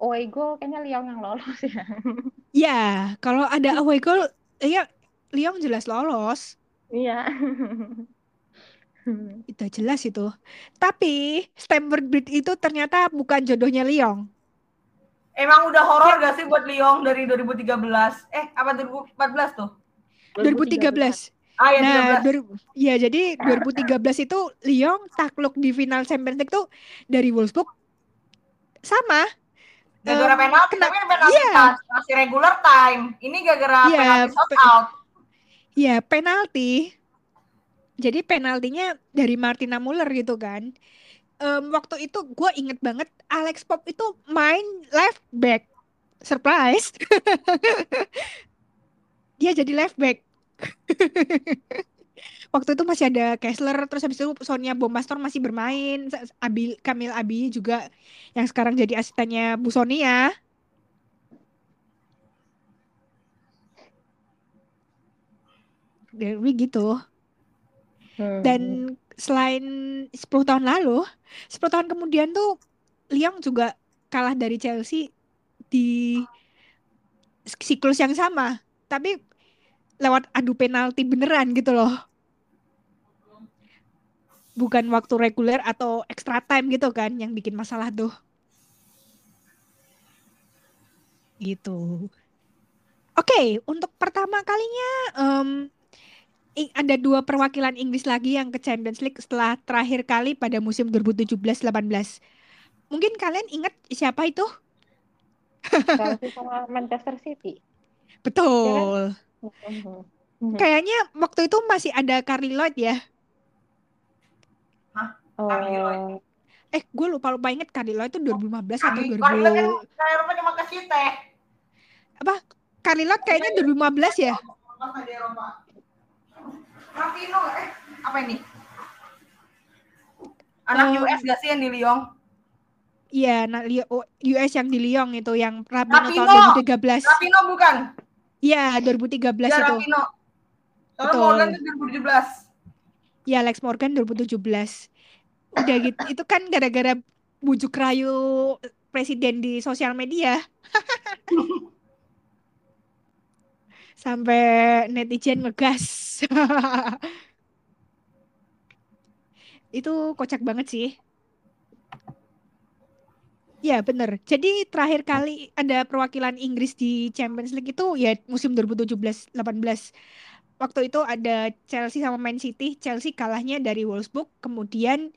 away goal kayaknya Lyon yang lolos ya. Ya, kalau ada away goal, ya Lyon jelas lolos. Iya. Itu jelas itu. Tapi Stamford Bridge itu ternyata bukan jodohnya Lyon. Emang udah horor gak sih buat Lyon dari 2013? Eh, apa 2014 tuh? 2013. Ah, ya Nah, 13. dua- ya jadi 2013 itu Lyon takluk di final Champions League tuh dari Wolfsburg sama. Gara-gara em, penalti, kena- tapi penalti iya. pas masih regular time. Ini gara-gara Iya, penalti shot out. Ya, penalti. Jadi penaltinya dari Martina Muller gitu kan. Em, waktu itu gue inget banget Alex Pop itu main left back. Surprise. Dia jadi left back. Waktu itu masih ada Kessler, terus habis itu Sonia Bombastor masih bermain, Sa- Abi, Kamil Abi juga yang sekarang jadi asistennya Bu Sonia. Dewi gitu. Hmm. Dan selain 10 tahun lalu, 10 tahun kemudian tuh Lyon juga kalah dari Chelsea di siklus yang sama. Tapi lewat adu penalti beneran gitu loh. Bukan waktu reguler atau extra time gitu kan yang bikin masalah tuh. Gitu. Oke, untuk pertama kalinya i- ada dua perwakilan Inggris lagi yang ke Champions League setelah terakhir kali pada musim 2017-18. Mungkin kalian ingat siapa itu? Chelsea sama Manchester City. Betul. Mhm. Kayaknya waktu itu masih ada Carly Lloyd ya. Carly Lloyd. Oh, Eh, gue lupa-lupa inget Carly Lloyd itu 2015 atau Kami 2000 kan kan kayak Eropa cuma ke apa? Carly Lloyd kayaknya 2015 ya. Rapino, eh apa ini? Anak Oh. US gak sih yang di Lyon? Iya, nah Li- oh, US yang di Lyon itu yang Rapino tahun Rapino. 2013. Rapino bukan? Iya, 2013 Ya itu. Rapino. Soalnya Betul. Morgan itu 2017. Ya Alex Morgan 2017. Udah gitu. Itu kan gara-gara bujuk rayu presiden di sosial media. Sampai netizen ngegas. Itu kocak banget sih. Ya, bener. Jadi terakhir kali ada perwakilan Inggris di Champions League itu ya musim 2017-18. Waktu itu ada Chelsea sama Man City. Chelsea kalahnya dari Wolfsburg, kemudian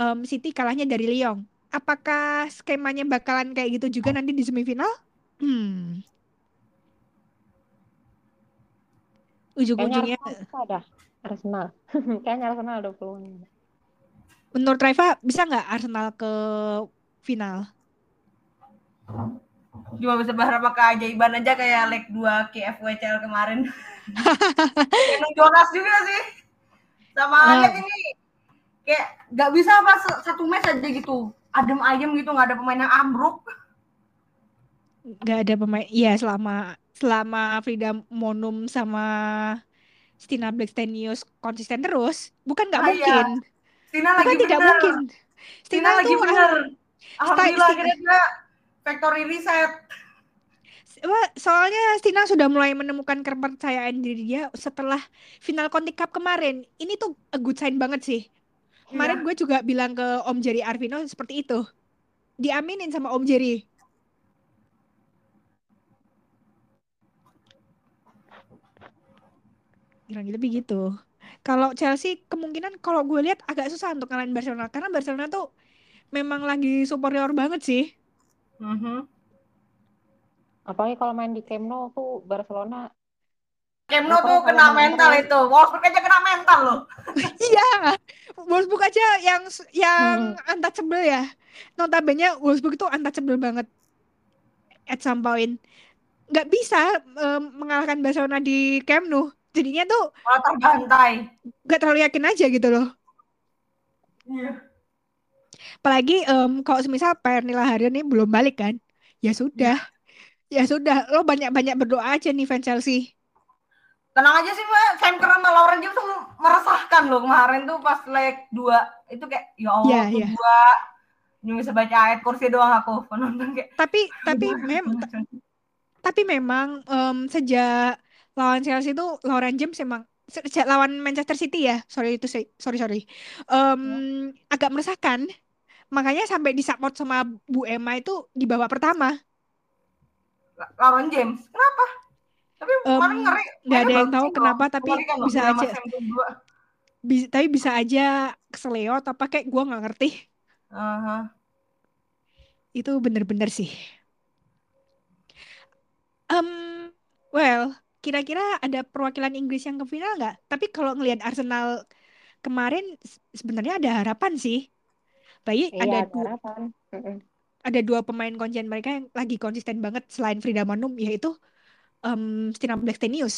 em, City kalahnya dari Lyon. Apakah skemanya bakalan kayak gitu juga nanti di semifinal? Hmm, Kayaknya ujung-ujungnya dah. Arsenal. Kayaknya Arsenal ada peluang. menurut Reva bisa nggak Arsenal ke final? Cuma bisa berharap keajaiban aja kayak leg 2 KFWCL kemarin. Yang Jonas juga sih. Sama Ah. lihat ini kayak nggak bisa apa satu match aja gitu. Adem ayem gitu nggak ada pemain yang ambruk. Nggak ada pemain iya selama selama Frida Monum sama Stina Blackstenius konsisten terus bukan nggak Ah, iya. mungkin Tina bukan lagi tidak bener. mungkin Tina Stina lagi tuh bener. ah, Alhamdulillah Sti- akhirnya dia factory reset. Soalnya Stina sudah mulai menemukan kepercayaan diri dia setelah final Conti Cup kemarin ini tuh a good sign banget sih kemarin Iya. gue juga bilang ke Om Jerry Arvino seperti itu diaminin sama Om Jerry kurang lebih gitu. Kalau Chelsea kemungkinan kalau gue lihat agak susah untuk ngalahin Barcelona karena Barcelona tuh memang lagi superior banget sih. Mhm. Apalagi kalau main di Camp Nou tuh Barcelona Camp Nou tuh kena mental itu. Wolfsburg aja kena mental loh. Iya, Wolfsburg aja yang yang Hmm. untouchable ya. Notabene Wolfsburg itu untouchable banget at some point. Nggak bisa em, mengalahkan Barcelona di Camp Nou. Jadinya tuh Malah terbantai. nggak terlalu yakin aja gitu loh. Iya. Apalagi em, kalau semisal Pernilla Harden ini belum balik kan. Ya sudah. Ya sudah, lo banyak-banyak berdoa aja nih fans Chelsea. Tenang aja sih Mbak, Sam Kerr sama Lauren James tuh meresahkan loh kemarin tuh pas leg 2 itu kayak ya Allah Iya, tuh cuma bisa baca ayat kursi doang aku penonton kayak Tapi tapi mem tapi memang em, sejak lawan Chelsea itu Lauren James emang sejak lawan Manchester City ya? Sorry itu sorry sorry. Em, agak meresahkan. Makanya sampai disupport sama Bu Emma itu di babak pertama. Lauren James. Kenapa? Tapi kemarin ngeri. nggak ada yang tahu kenapa, loh. tapi Mengerikan loh, bisa aja. Sam berdua. Bi- tapi bisa aja keseleo apa kayak gue nggak ngerti. Aha. itu bener-bener sih. Em, well kira-kira ada perwakilan Inggris yang ke final nggak? Tapi kalau ngelihat Arsenal kemarin se- sebenarnya ada harapan sih. Baik iya ada ada dua harapan. Ada dua pemain kuncian mereka yang lagi konsisten banget selain Frida Manum yaitu em Stina Blackstenius.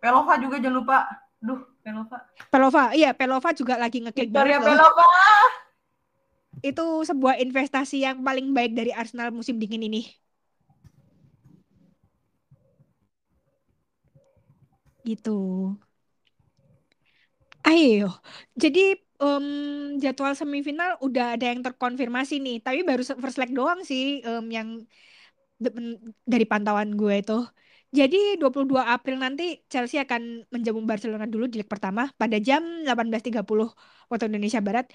Pelova juga jangan lupa. Duh Pelova. Pelova iya Pelova juga lagi ngeklik Victoria Pelova! Itu sebuah investasi yang paling baik dari Arsenal musim dingin ini gitu. Ayo jadi em, jadwal semifinal udah ada yang terkonfirmasi nih tapi baru first leg doang sih em, yang dari pantauan gue itu. Jadi 22 April nanti Chelsea akan menjamu Barcelona dulu di leg pertama pada jam 18.30 waktu Indonesia Barat.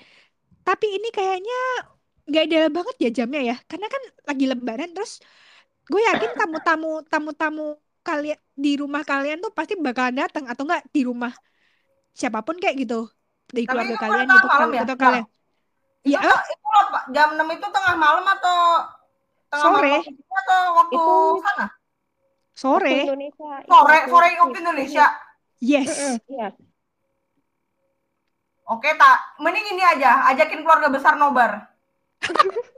Tapi ini kayaknya nggak ideal banget ya jamnya ya karena kan lagi lebaran terus gue yakin tamu-tamu tamu-tamu kalian di rumah kalian tuh pasti bakalan datang atau enggak di rumah siapa pun kayak gitu dari Tapi keluarga itu kalian gitu malam ya? atau Nah, kalian itu, ya tuh- itu loh, Pak, jam 6 itu tengah malam atau tengah Sore. malam atau waktu Itu- sana Waktu sore Indonesia. itu sore waktu- sore waktu Indonesia yes Mm-mm, Iya. Oke, tak. Mending ini aja, ajakin keluarga besar nobar.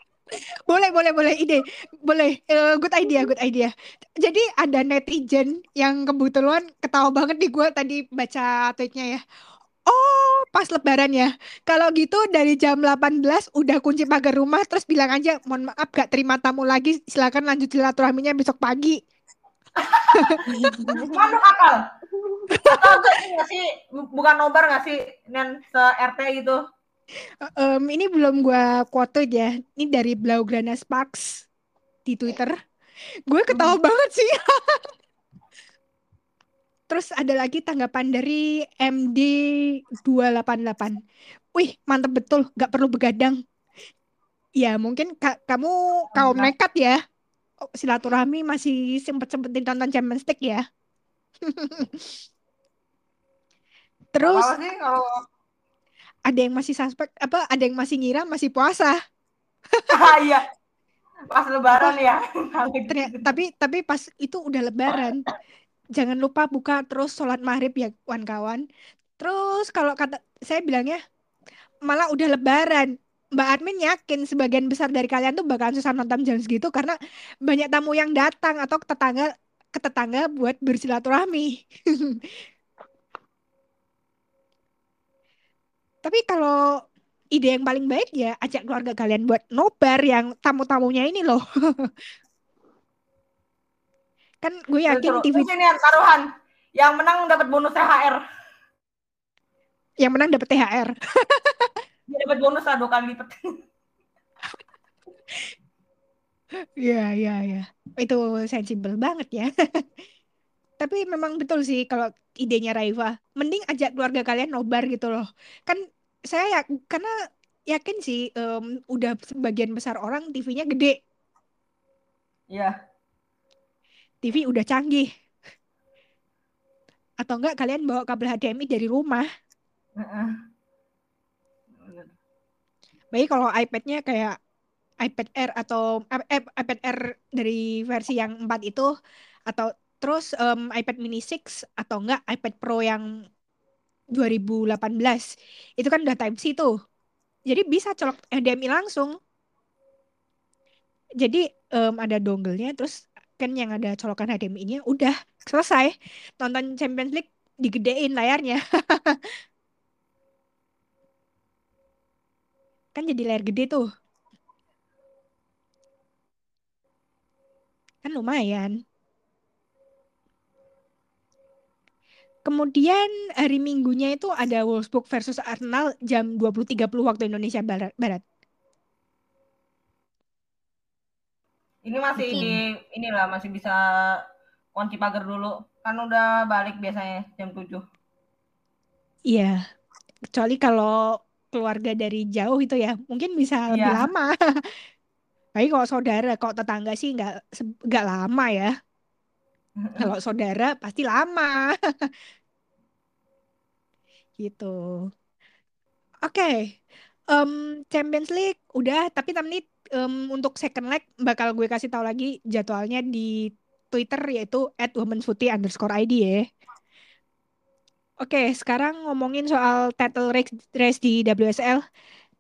boleh boleh boleh ide boleh Eh, good idea good idea jadi ada netizen yang kebetulan ketawa banget di gue tadi baca tweetnya ya Oh, pas lebaran ya. Kalau gitu dari jam 18 udah kunci pagar rumah terus bilang aja, mohon maaf gak terima tamu lagi, silakan lanjut silaturahminya besok pagi. Manuk akal. Atau sih, bu- bukan nobar nggak sih, Nen, se-RT gitu. Em, ini belum gua quote ya. Ini dari Blaugrana Sparks di Twitter. Gue ketawa banget sih. Terus ada lagi tanggapan dari MD288. Wih, mantep betul, gak perlu begadang. Ya mungkin ka- kamu kaum nekat ya. Oh, silaturahmi masih sempet-sempetin nonton Champions League ya. Terus apa-apa sih kalau ada yang masih suspek apa ada yang masih ngira masih puasa. Ah, iya pas lebaran ya. Ternyata, tapi tapi pas itu udah lebaran. Jangan lupa buka terus sholat maghrib ya kawan-kawan. Terus kalau kata saya bilangnya malah udah lebaran. Mbak Admin yakin sebagian besar dari kalian tuh bakalan susah nonton jam segitu karena banyak tamu yang datang atau ke tetangga ke tetangga buat bersilaturahmi. Tapi kalau ide yang paling baik ya ajak keluarga kalian buat nobar yang tamu-tamunya ini loh. Kan gue yakin. TV ini yang taruhan. Yang menang dapat bonus THR. yang menang dapat THR. Dia dapat bonus lah dua kali lipat. Iya, iya, iya. Itu sensible banget ya. Tapi memang betul sih kalau idenya Raifa. Mending ajak keluarga kalian nobar gitu loh. Kan saya ya karena yakin sih em, udah sebagian besar orang TV-nya gede. Iya. TV udah canggih. Atau enggak kalian bawa kabel HDMI dari rumah. Baik kalau iPad-nya kayak iPad Air atau eh, eh, iPad Air dari versi yang 4 itu atau terus em, iPad mini 6 atau enggak iPad Pro yang 2018 itu kan udah Type C tuh. Jadi bisa colok HDMI langsung. Jadi em, ada dongle-nya terus kan yang ada colokan HDMI-nya udah selesai. Nonton Champions League digedein layarnya. Kan jadi layar gede tuh. Kan lumayan. Kemudian hari Minggunya itu ada Wolfsburg versus Arsenal jam 20.30 waktu Indonesia Barat. Barat. Ini masih Mungkin. di inilah masih bisa kunci pagar dulu. Kan udah balik biasanya jam 7. Iya. Kecuali kalau keluarga dari jauh itu ya, mungkin bisa lebih Iya. lama. Tapi kalau saudara, kalau tetangga sih nggak nggak lama ya. Kalau saudara pasti lama. Gitu. Oke. Em, Champions League udah, tapi tapi em, untuk second leg bakal gue kasih tahu lagi jadwalnya di Twitter yaitu @womenfooty underscore id ya. Oke, sekarang ngomongin soal title race di WSL.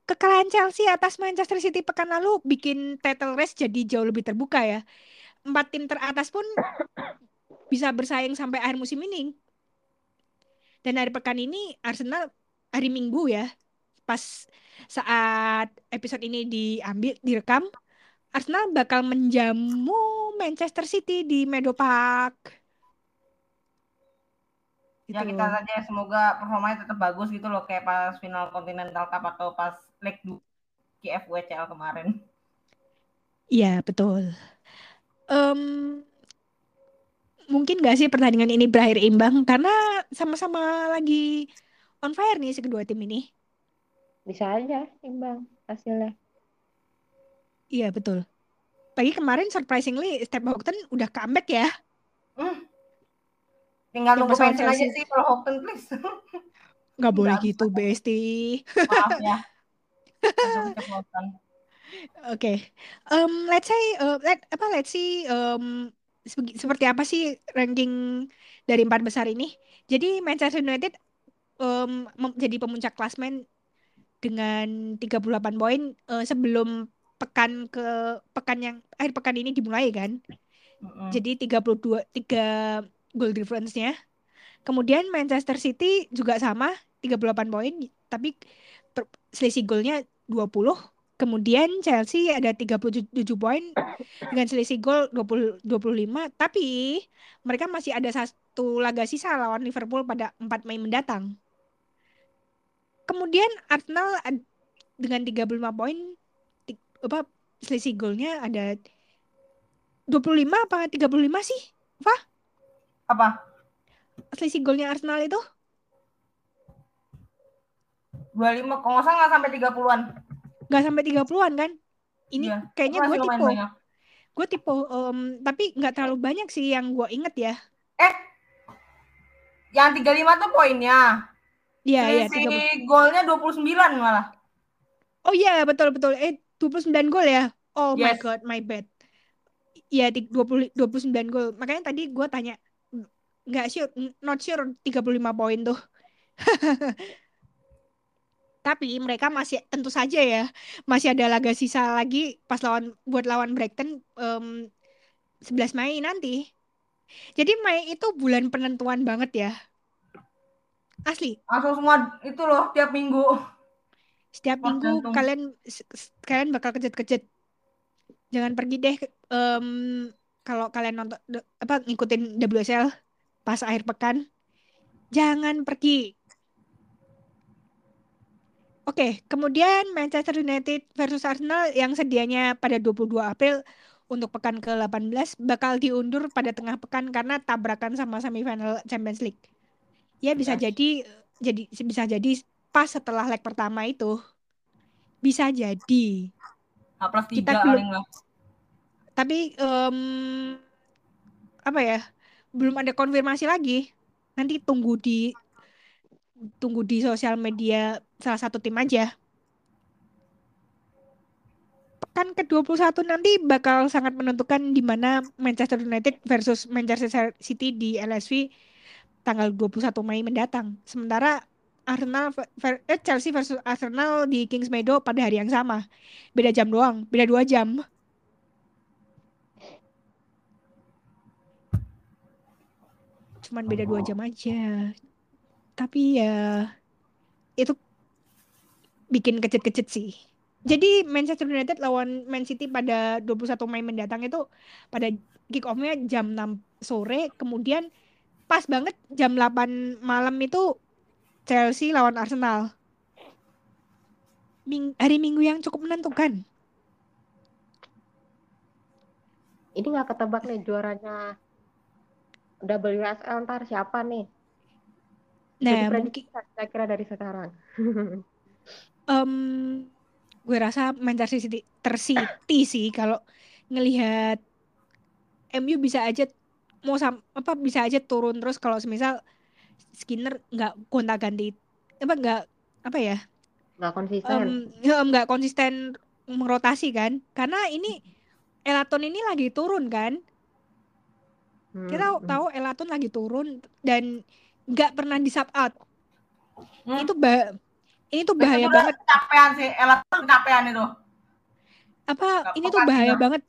Kekalahan Chelsea atas Manchester City pekan lalu bikin title race jadi jauh lebih terbuka ya. Empat tim teratas pun bisa bersaing sampai akhir musim ini. Dan hari pekan ini Arsenal hari Minggu ya, pas saat episode ini diambil direkam, Arsenal bakal menjamu Manchester City di Meadow Park. Ya Gitu. kita saja semoga performanya tetap bagus gitu loh kayak pas final Continental Cup atau pas leg 2 KFWCL kemarin. Iya, betul. Em, mungkin gak sih pertandingan ini berakhir imbang karena sama-sama lagi on fire nih si kedua tim ini. Bisa aja imbang hasilnya. Iya, betul. Pagi kemarin surprisingly Step Houghton udah comeback ya. Hmm. Tinggal Yang nunggu pensiun aja Chelsea. sih kalau Houghton please. Nggak boleh gitu, Besti. Maaf ya. Oke, Em, let's say, eh, let apa let's see em, sebe- seperti apa sih ranking dari empat besar ini. Jadi Manchester United em, mem- jadi pemuncak klasmen dengan 38 poin eh, sebelum pekan ke pekan yang akhir pekan ini dimulai kan. Mm-mm. Jadi 32 3 goal difference-nya. Kemudian Manchester City juga sama 38 poin tapi per- selisih golnya 20. Kemudian Chelsea ada 37 poin dengan selisih gol 20 25 tapi mereka masih ada satu laga sisa lawan Liverpool pada 4 Mei mendatang. Kemudian Arsenal dengan 35 poin apa selisih golnya ada 25 apa 35 sih? Apa? Selisih golnya Arsenal itu 25 kalau nggak salah nggak sampai 30-an. Nggak sampai 30-an kan? Ini Iya, kayaknya gue tipe, gue tipe, em, tapi nggak terlalu banyak sih yang gue inget ya. Eh, yang 35 tuh poinnya. Iya, iya, 30. golnya 29 malah. Oh iya, betul betul. Eh, 29 gol ya. Oh my Yes. god, my bad. Iya, di- 20 29 gol. Makanya tadi gue tanya nggak sure, not sure 35 poin tuh. Tapi mereka masih tentu saja ya, masih ada laga sisa lagi pas lawan buat lawan Brighton em, 11 Mei nanti. Jadi Mei itu bulan penentuan banget ya. Asli, Langsung semua itu loh tiap minggu. setiap Wah, minggu jantung. kalian kalian bakal kejet-kejet. Jangan pergi deh em, kalau kalian nonton apa ngikutin WSL pas akhir pekan. Jangan pergi. Oke, kemudian Manchester United versus Arsenal yang sedianya pada 22 April untuk pekan ke-18 bakal diundur pada tengah pekan karena tabrakan sama semifinal Champions League. Ya bisa Yes. jadi jadi bisa jadi pas setelah leg pertama itu. Bisa jadi. Plus Kita 3 belum- paling lah. Tapi em, apa ya? Belum ada konfirmasi lagi. Nanti tunggu di tunggu di sosial media salah satu tim aja. Pekan ke-21 nanti bakal sangat menentukan di mana Manchester United versus Manchester City di LSV tanggal 21 Mei mendatang. Sementara Arsenal eh, Chelsea versus Arsenal di Kings Meadow pada hari yang sama. Beda jam doang, beda dua jam. Cuman beda dua jam aja. Tapi ya itu bikin kecet-kecet sih. Jadi Manchester United lawan Man City pada 21 Mei mendatang itu pada kick off-nya jam 6 sore, kemudian pas banget jam 8 malam itu Chelsea lawan Arsenal. Ming- hari Minggu yang cukup menentukan. Ini nggak ketebak nih juaranya WSL ntar siapa nih? Nah, mungkin saya kira dari sekarang. em, gue rasa Manchester City tersiti sih kalau ngelihat MU bisa aja mau sam apa bisa aja turun terus kalau semisal Skinner nggak gonta ganti apa nggak apa ya Nggak konsisten. ya, nggak konsisten merotasi kan karena ini Elaton ini lagi turun kan Hmm, kita tahu Elaton lagi turun dan nggak pernah di sub out Hmm. itu bah ini tuh Itu bahaya banget kecapean sih. Elat tuh kecapean itu. apa Nggak ini tuh bahaya juga. banget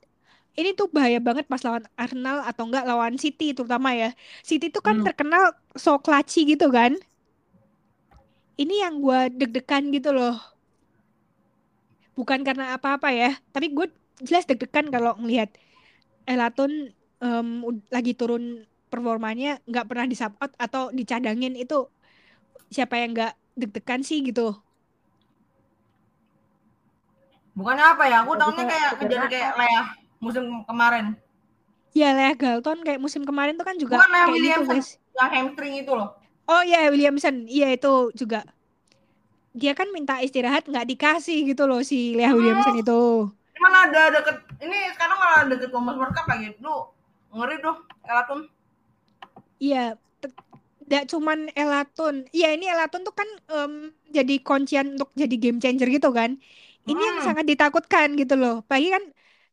ini tuh bahaya banget pas lawan Arsenal atau enggak lawan City terutama ya City tuh kan Hmm. terkenal so clutchy gitu kan ini yang gua deg-degan gitu loh bukan karena apa-apa ya tapi gue jelas deg-degan kalau ngelihat Elaton ud- lagi turun performanya nggak pernah di sub out atau dicadangin itu siapa yang nggak deg-degan sih gitu Bukannya apa ya? Aku tahunya kayak kejar kejadian kayak Lea musim kemarin. ya Lea Galton kayak musim kemarin tuh kan juga Bukan Lea kayak gitu Williamson guys yang hamstring itu loh. Oh iya Williamson, iya itu juga. Dia kan minta istirahat nggak dikasih gitu loh si Lea Williamson itu. Mana ada deket ini sekarang malah deket Thomas World Cup lagi. Lu ngeri tuh Elatun. Iya, nggak cuman Elaton. Iya ini Elaton tuh kan em, jadi kuncian untuk jadi game changer gitu kan. Ini yang Hmm. sangat ditakutkan gitu loh. Apalagi kan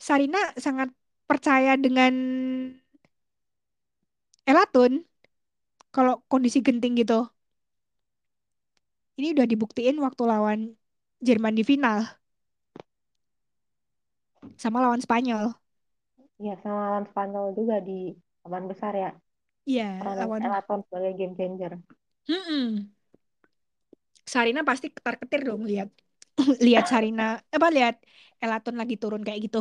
Sarina sangat percaya dengan Elaton kalau kondisi genting gitu. Ini udah dibuktiin waktu lawan Jerman di final sama lawan Spanyol. Iya, sama lawan Spanyol juga di taman besar ya. Iya, Peran lawan Elaton sebagai game changer. Mm-mm. Sarina pasti ketar-ketir dong lihat lihat Sarina apa lihat Elaton lagi turun kayak gitu.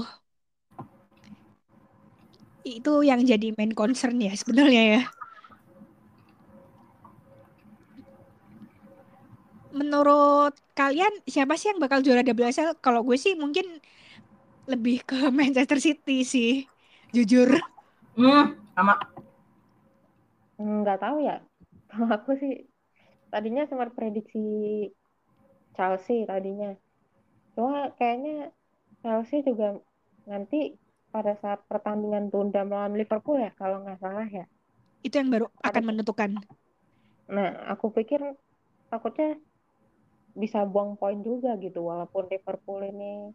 Itu yang jadi main concern ya sebenarnya ya. Menurut kalian siapa sih yang bakal juara WSL? Kalau gue sih mungkin lebih ke Manchester City sih, jujur. Hmm, sama. Nggak tahu ya. Kalau aku sih tadinya sempat prediksi Chelsea tadinya. Cuma kayaknya Chelsea juga nanti pada saat pertandingan tunda melawan Liverpool ya kalau nggak salah ya. Itu yang baru akan Ada- menentukan. Nah, aku pikir takutnya bisa buang poin juga gitu walaupun Liverpool ini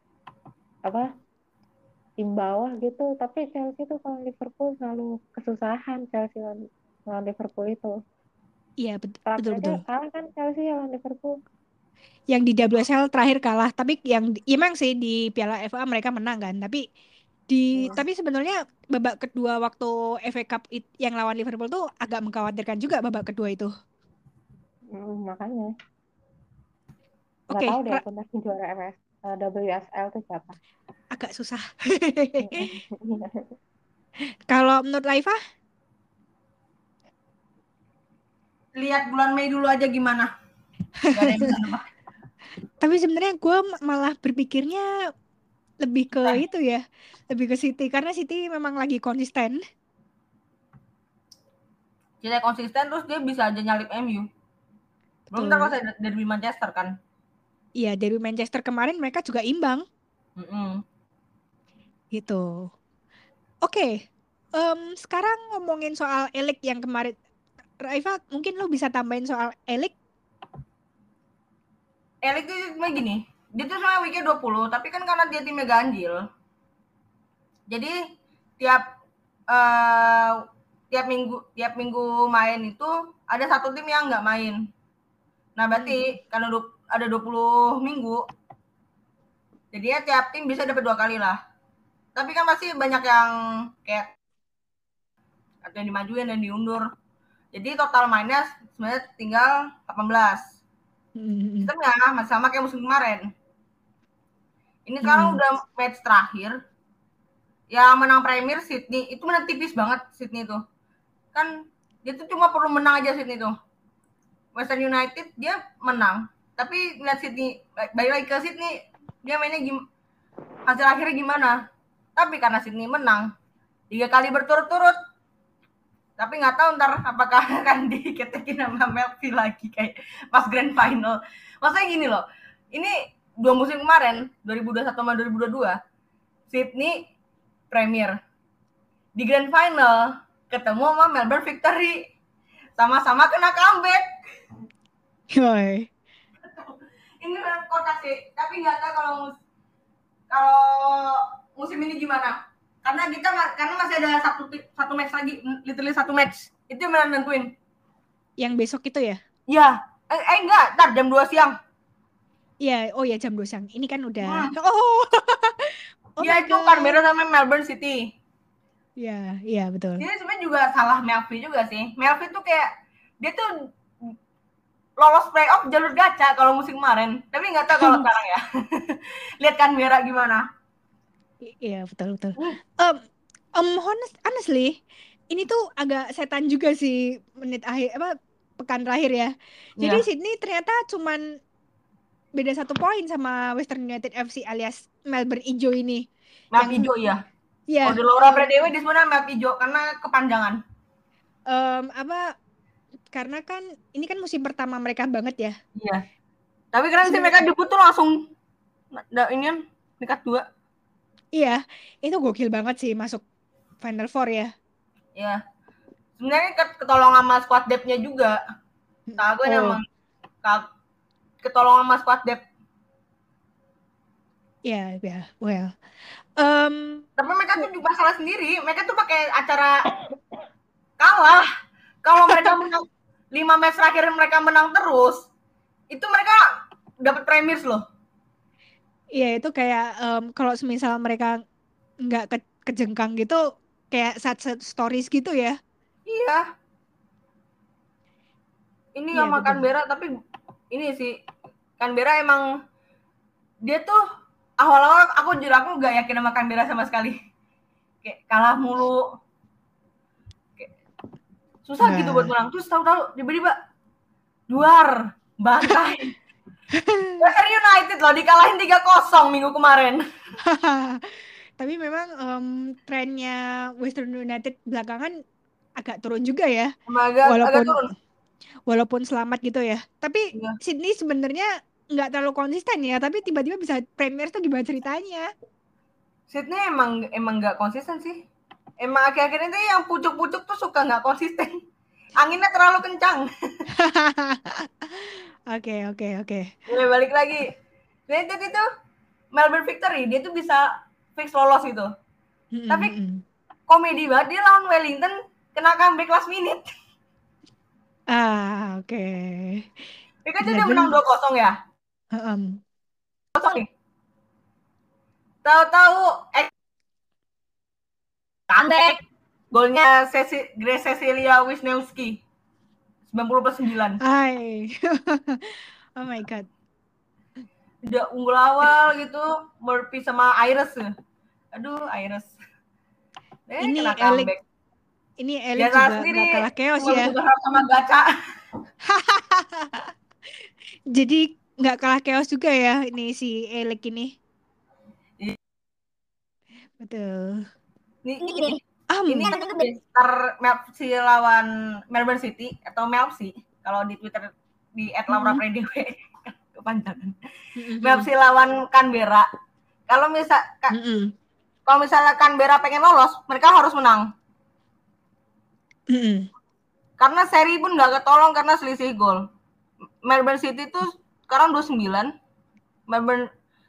apa tim bawah gitu tapi Chelsea tuh kalau Liverpool selalu kesusahan Chelsea lawan Liverpool itu Iya, bet- terakhir betul betul. kalah kan Chelsea lawan Liverpool Yang di WSL terakhir kalah, tapi yang emang sih di Piala FA mereka menang kan, tapi di Hmm. tapi sebenarnya babak kedua waktu FA Cup it- yang lawan Liverpool tuh agak mengkhawatirkan juga babak kedua itu. Hmm, makanya Oke, tahu deh Ra- aku nanti juara MS, eh, WSL tuh siapa agak susah. Kalau menurut Laifa, Lihat bulan Mei dulu aja gimana. Tapi sebenarnya gue malah berpikirnya lebih ke Eh. itu ya, lebih ke City karena City memang lagi konsisten. Kita konsisten terus dia bisa aja nyalip MU. Belum pas ada derby Manchester kan. Iya, dari Manchester kemarin mereka juga imbang Mm-mm. gitu. Oke, em, sekarang ngomongin soal Elik yang kemarin. Raifa, mungkin lo bisa tambahin soal Elik? Elik tuh cuma gini, dia tuh sebenarnya weeknya 20, tapi kan karena dia timnya ganjil. Jadi tiap eh tiap minggu tiap minggu main itu ada satu tim yang nggak main. Nah, berarti karena du- ada 20 minggu jadi ya tiap tim bisa dapat dua kali lah. Tapi kan masih banyak yang kayak ada yang dimajuin dan diundur. Jadi total mainnya sebenarnya tinggal 18 Hmm, sistemnya masih sama kayak musim kemarin. Ini sekarang Hmm. udah match terakhir. Yang menang Premier Sydney itu menang tipis banget Sydney itu. Kan dia tuh cuma perlu menang aja Sydney itu. Western United dia menang, tapi ngeliat Sydney balik lagi ke Sydney dia mainnya gim hasil akhirnya gimana? Tapi karena Sydney menang tiga kali berturut-turut tapi nggak tahu ntar apakah akan diketekin sama Melvi lagi kayak pas grand final. Maksudnya gini loh, ini dua musim kemarin 2021 sama 2022 Sydney Premier di grand final ketemu sama Melbourne Victory sama-sama kena comeback. Yoi. Ini kocak sih, tapi nggak tahu kalau mus- kalau musim ini gimana. Karena kita karena masih ada satu satu match lagi, literally satu match. Itu yang nentuin. Yang besok itu ya? Iya, eh, eh enggak, ntar jam 2 siang. Iya, oh ya jam 2 siang. Ini kan udah. Hmm. Oh. oh Iya my itu. Canberra sama Melbourne City. Iya, iya betul. Ini sebenarnya juga salah Melvi juga sih. Melvi tuh kayak dia tuh lolos playoff jalur gacha kalau musim kemarin. Tapi nggak tahu kalau sekarang ya. Lihat Canberra gimana. Iya, betul betul. Um, um, honest, honestly, ini tuh agak setan juga sih menit akhir apa pekan terakhir ya. Jadi Iya. Sydney ternyata cuman beda satu poin sama Western United FC alias Melbourne Ijo ini. Map Yang- hijau ya. Ya, Oh, di Laura Predewi di sebenarnya map hijau karena kepanjangan. em, apa? Karena kan ini kan musim pertama mereka banget ya. Iya. Tapi keren sih mereka debut tuh langsung da, ini kan peringkat dua. Iya, itu gokil banget sih masuk Final Four ya. Ya. Sebenarnya ket- ketolong sama squad depth-nya juga. Kagak Oh. emang ketolong sama squad depth. Iya, ya, well. Em, Tapi mereka tuh juga salah sendiri. Mereka tuh pakai acara kalah. Kalau mereka menang lima match terakhir mereka menang terus, itu mereka dapat premiers loh. Iya itu kayak em, kalau semisal mereka nggak ke kejengkang gitu kayak sad sad stories gitu ya. Iya. Ini Iya, sama betul. Canberra tapi ini sih Canberra emang dia tuh awal-awal aku jujur aku nggak yakin sama Canberra sama sekali. Kayak kalah mulu. Kayak susah Nah. gitu buat menang. Terus tahu-tahu tiba-tiba luar bantai. Western United loh dikalahin 3-0 minggu kemarin. Tapi memang em, trennya Western United belakangan agak turun juga ya, agak, agak walaupun turun. walaupun selamat gitu ya. Tapi Iya. Sydney sebenarnya nggak terlalu konsisten ya, tapi tiba-tiba bisa Premier tuh gimana ceritanya? Sydney emang emang nggak konsisten sih. Emang akhir-akhir ini yang pucuk-pucuk tuh suka nggak konsisten. Anginnya terlalu kencang. Oke, oke, oke. Boleh balik lagi. United itu Melbourne Victory dia tuh bisa fix lolos gitu. Mm-mm, Tapi-. Komedi banget dia lawan Wellington kena comeback last minute. Ah, oke. Dia kan dia Melbourne- menang 2-0 ya. Heem. Kosong nih. Tahu-tahu eh comeback. Golnya Ceci, Grace Cecilia Wisniewski. 90 plus 9. Hai. oh my god. Udah unggul awal gitu. Murphy sama Iris. Aduh, Iris. Eh, Ini Elik. Ini Eli Dia juga sendiri. nggak kalah chaos ya. sama gacha. Jadi nggak kalah chaos juga ya ini si Elik ini. Iya. Betul. Ini, ini, Am. ini Star Mel si lawan Melbourne City atau Melsi kalau di Twitter di @laura Mhm. PDW kepanjangan. Mm-mm. Melsi lawan Canberra. Kalau misal ka- Mm-mm. kalau misalnya Canberra pengen lolos, mereka harus menang. Karena seri pun nggak ketolong karena selisih gol. Melbourne City itu sekarang 29. Melbourne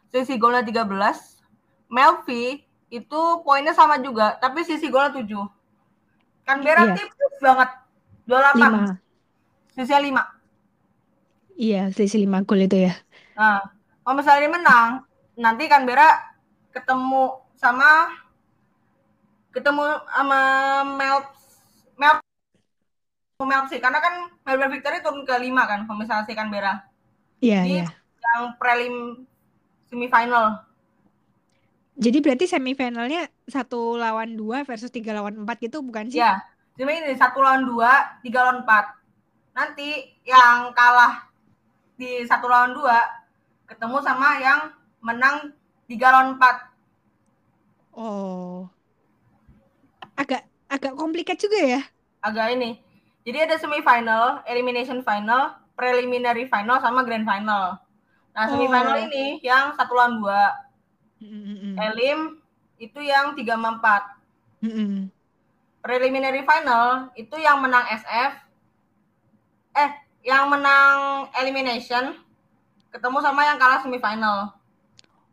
selisih golnya 13. Melfi itu poinnya sama juga, tapi sisi golnya 7. Canberra Iya. tipis banget. 28. Lima. Sisinya 5. Iya, selisih lima gol itu ya. Nah, kalau misalnya dia menang, nanti Canberra ketemu sama ketemu sama Melps Melps Melps sih karena kan Melbourne Victory turun ke 5 kan kalau misalnya si Canberra Iya, Di- iya. yang prelim semifinal Jadi berarti semifinalnya satu lawan dua versus tiga lawan empat gitu bukan sih? ya jadi ini satu lawan dua tiga lawan empat nanti yang kalah di satu lawan dua ketemu sama yang menang tiga lawan empat Oh. Agak agak komplikat juga ya. agak ini. Jadi ada semifinal, elimination final, preliminary final, sama grand final. Nah semifinal Oh. ini yang satu lawan dua, Mm-mm. elim itu yang tiga sama empat. Mm-mm. Preliminary final itu yang menang SF, eh yang menang elimination ketemu sama yang kalah semifinal.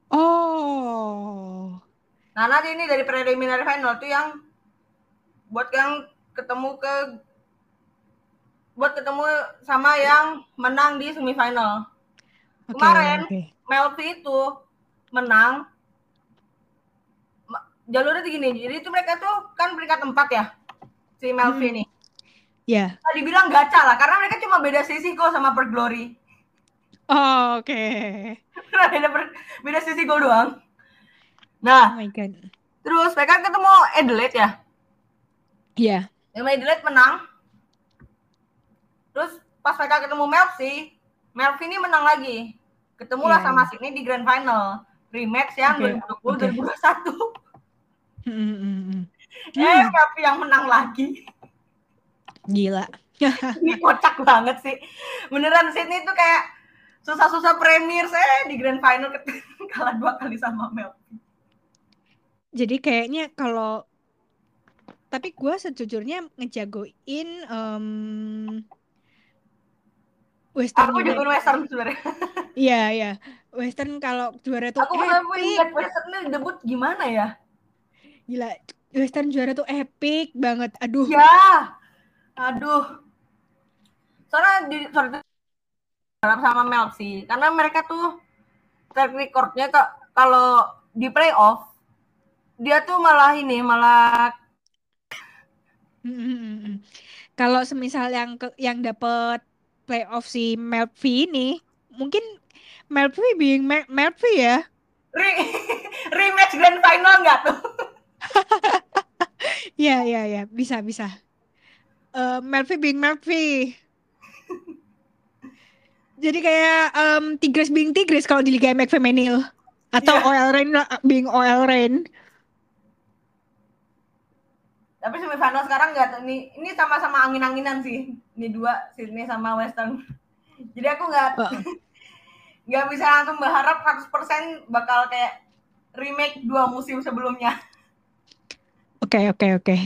Oh. Nah nanti ini dari preliminary final itu yang buat yang ketemu ke buat ketemu sama yang menang di semifinal. Oke, Kemarin oke. Melvi itu menang jalurnya tuh gini jadi itu mereka tuh kan peringkat empat ya si Melvi Hmm. nih Ya. nah, dibilang gacha lah karena mereka cuma beda sisi kok sama per glory Oh, oke. beda per- beda sisi gol doang Oh nah my god. terus mereka ketemu Adelaide ya Iya. yang Adelaide menang terus pas mereka ketemu Melvi Melvi ini menang lagi ketemulah Iya, sama iya. Sydney di grand final rematch yang Oke, 2020 oke. 2021 Mm-mm. Eh Melvi yang menang lagi Gila. Ini kocak banget sih. Beneran Sydney itu kayak susah-susah premier saya di grand final kalah dua kali sama Mel. Jadi kayaknya kalau tapi gue sejujurnya ngejagoin em, Western Aku juga. Western sebenarnya. Iya, iya. Western kalau juara tuh Aku lihat Western debut gimana ya? Gila, Western juara tuh epic banget. Aduh. Ya, aduh. Soalnya di sorry, sama Mel sih, karena mereka tuh track recordnya kalau di playoff dia tuh malah ini malah Mm, mm, mm. Kalau semisal yang ke, yang dapet playoff si Melvi ini, mungkin Melvi being Mel Melvi ya. re- rematch grand final nggak tuh? Iya, iya, iya, bisa, bisa. Eh Melvi being Melvi. Jadi kayak em, Tigres being Tigres kalau di Liga MX Femenil atau Iya. Oil Rain being Oil Rain. Tapi semifinal sekarang nggak. Ini, ini sama-sama angin-anginan sih. Ini dua, Sydney sama Western. Jadi aku nggak Oh. nggak bisa langsung berharap 100% bakal kayak remake dua musim sebelumnya. Oke, oke, oke.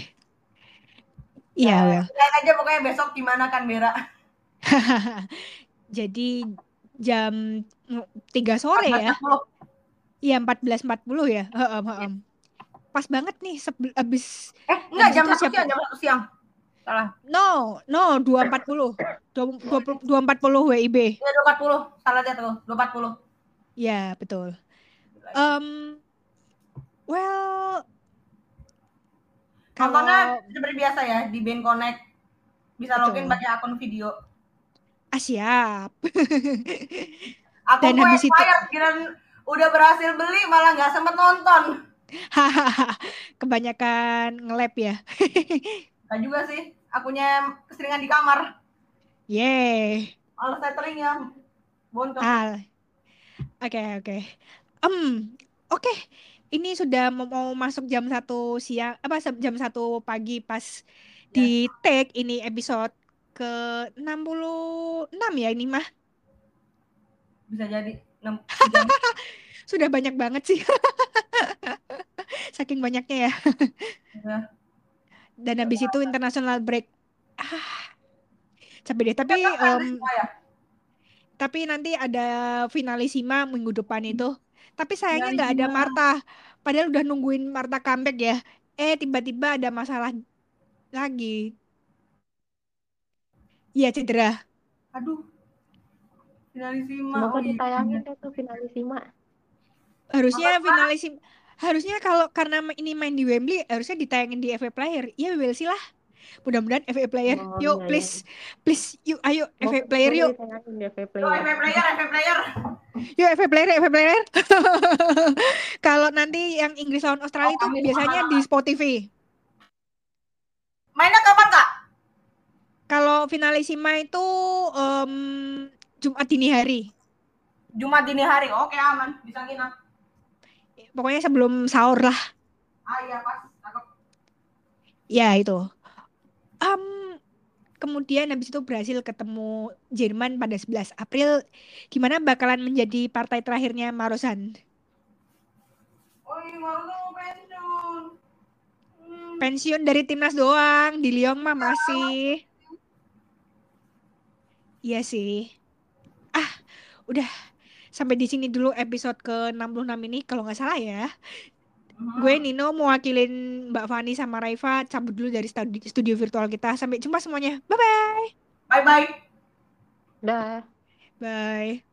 Iya, Nah, lihat aja pokoknya besok gimana kan Bera. Jadi jam 3 sore ya. 14.40. Iya, 14.40 ya. Heeh, heeh. Pas banget nih sebel- abis Eh, enggak Habis jam itu 1 siapa? siang, jam 1 siang. Salah. no, no 2.40. 2.40 2.40 WIB. Ya 240. Salah dia tuh, 240. Ya, betul. Um, well, Nontonnya seperti biasa ya di Band Connect. Bisa Betul. login pakai akun video. ah, siap. Aku Dan habis itu- udah berhasil beli malah nggak sempet nonton. Hahaha, kebanyakan nge-lab ya. Kan juga sih, akunya keseringan di kamar. Yeay. Kalau setting ya. Ah. Oke, oke. Em, oke. Ini sudah mau, masuk jam satu siang, apa jam satu pagi pas di take ini episode ke 66 ya ini mah. Bisa jadi 6 jam. Sudah banyak banget sih. Saking banyaknya ya. Ya. Dan habis itu international break. Ah. Capek deh, tapi semua ya? tapi nanti ada finalisima minggu depan itu. Tapi sayangnya nggak ada. Marta. Padahal udah nungguin Marta comeback ya. Eh tiba-tiba ada masalah lagi. Iya cedera. Aduh. Finalisima. Semoga Oh, iya. ditayangin deh tuh finalisima. Harusnya finalisima. Harusnya kalau karena ini main di Wembley harusnya ditayangin di FA Player. Iya well sih lah. Mudah-mudahan FA Player. Oh, yuk iya, please. Please yuk ayo FA Semoga- Player yuk. FA Player. FA player, FA player. Yuk FA Player, FA Player. kalau nanti yang Inggris lawan Australia Oh, itu kami biasanya di Spotify. Mainnya kapan, Kak? Kalau finalisima itu em, Jumat dini hari. Jumat dini hari. Oke, aman. Bisa nginap. Pokoknya sebelum sahur lah. Ah, iya, pas. Ya itu. Em, kemudian habis itu Brasil ketemu Jerman pada 11 April. Gimana bakalan menjadi partai terakhirnya Marosan? Mau pensiun. Hmm. Pensiun dari timnas doang. Di Lyon mah masih. Iya sih. Ah, udah. Sampai di sini dulu episode ke-66 ini kalau nggak salah ya. Gue Nino mewakilin Mbak Fani sama Raifa cabut dulu dari studi- studio virtual kita. Sampai jumpa semuanya. Bye-bye. Bye-bye. Dah. Bye.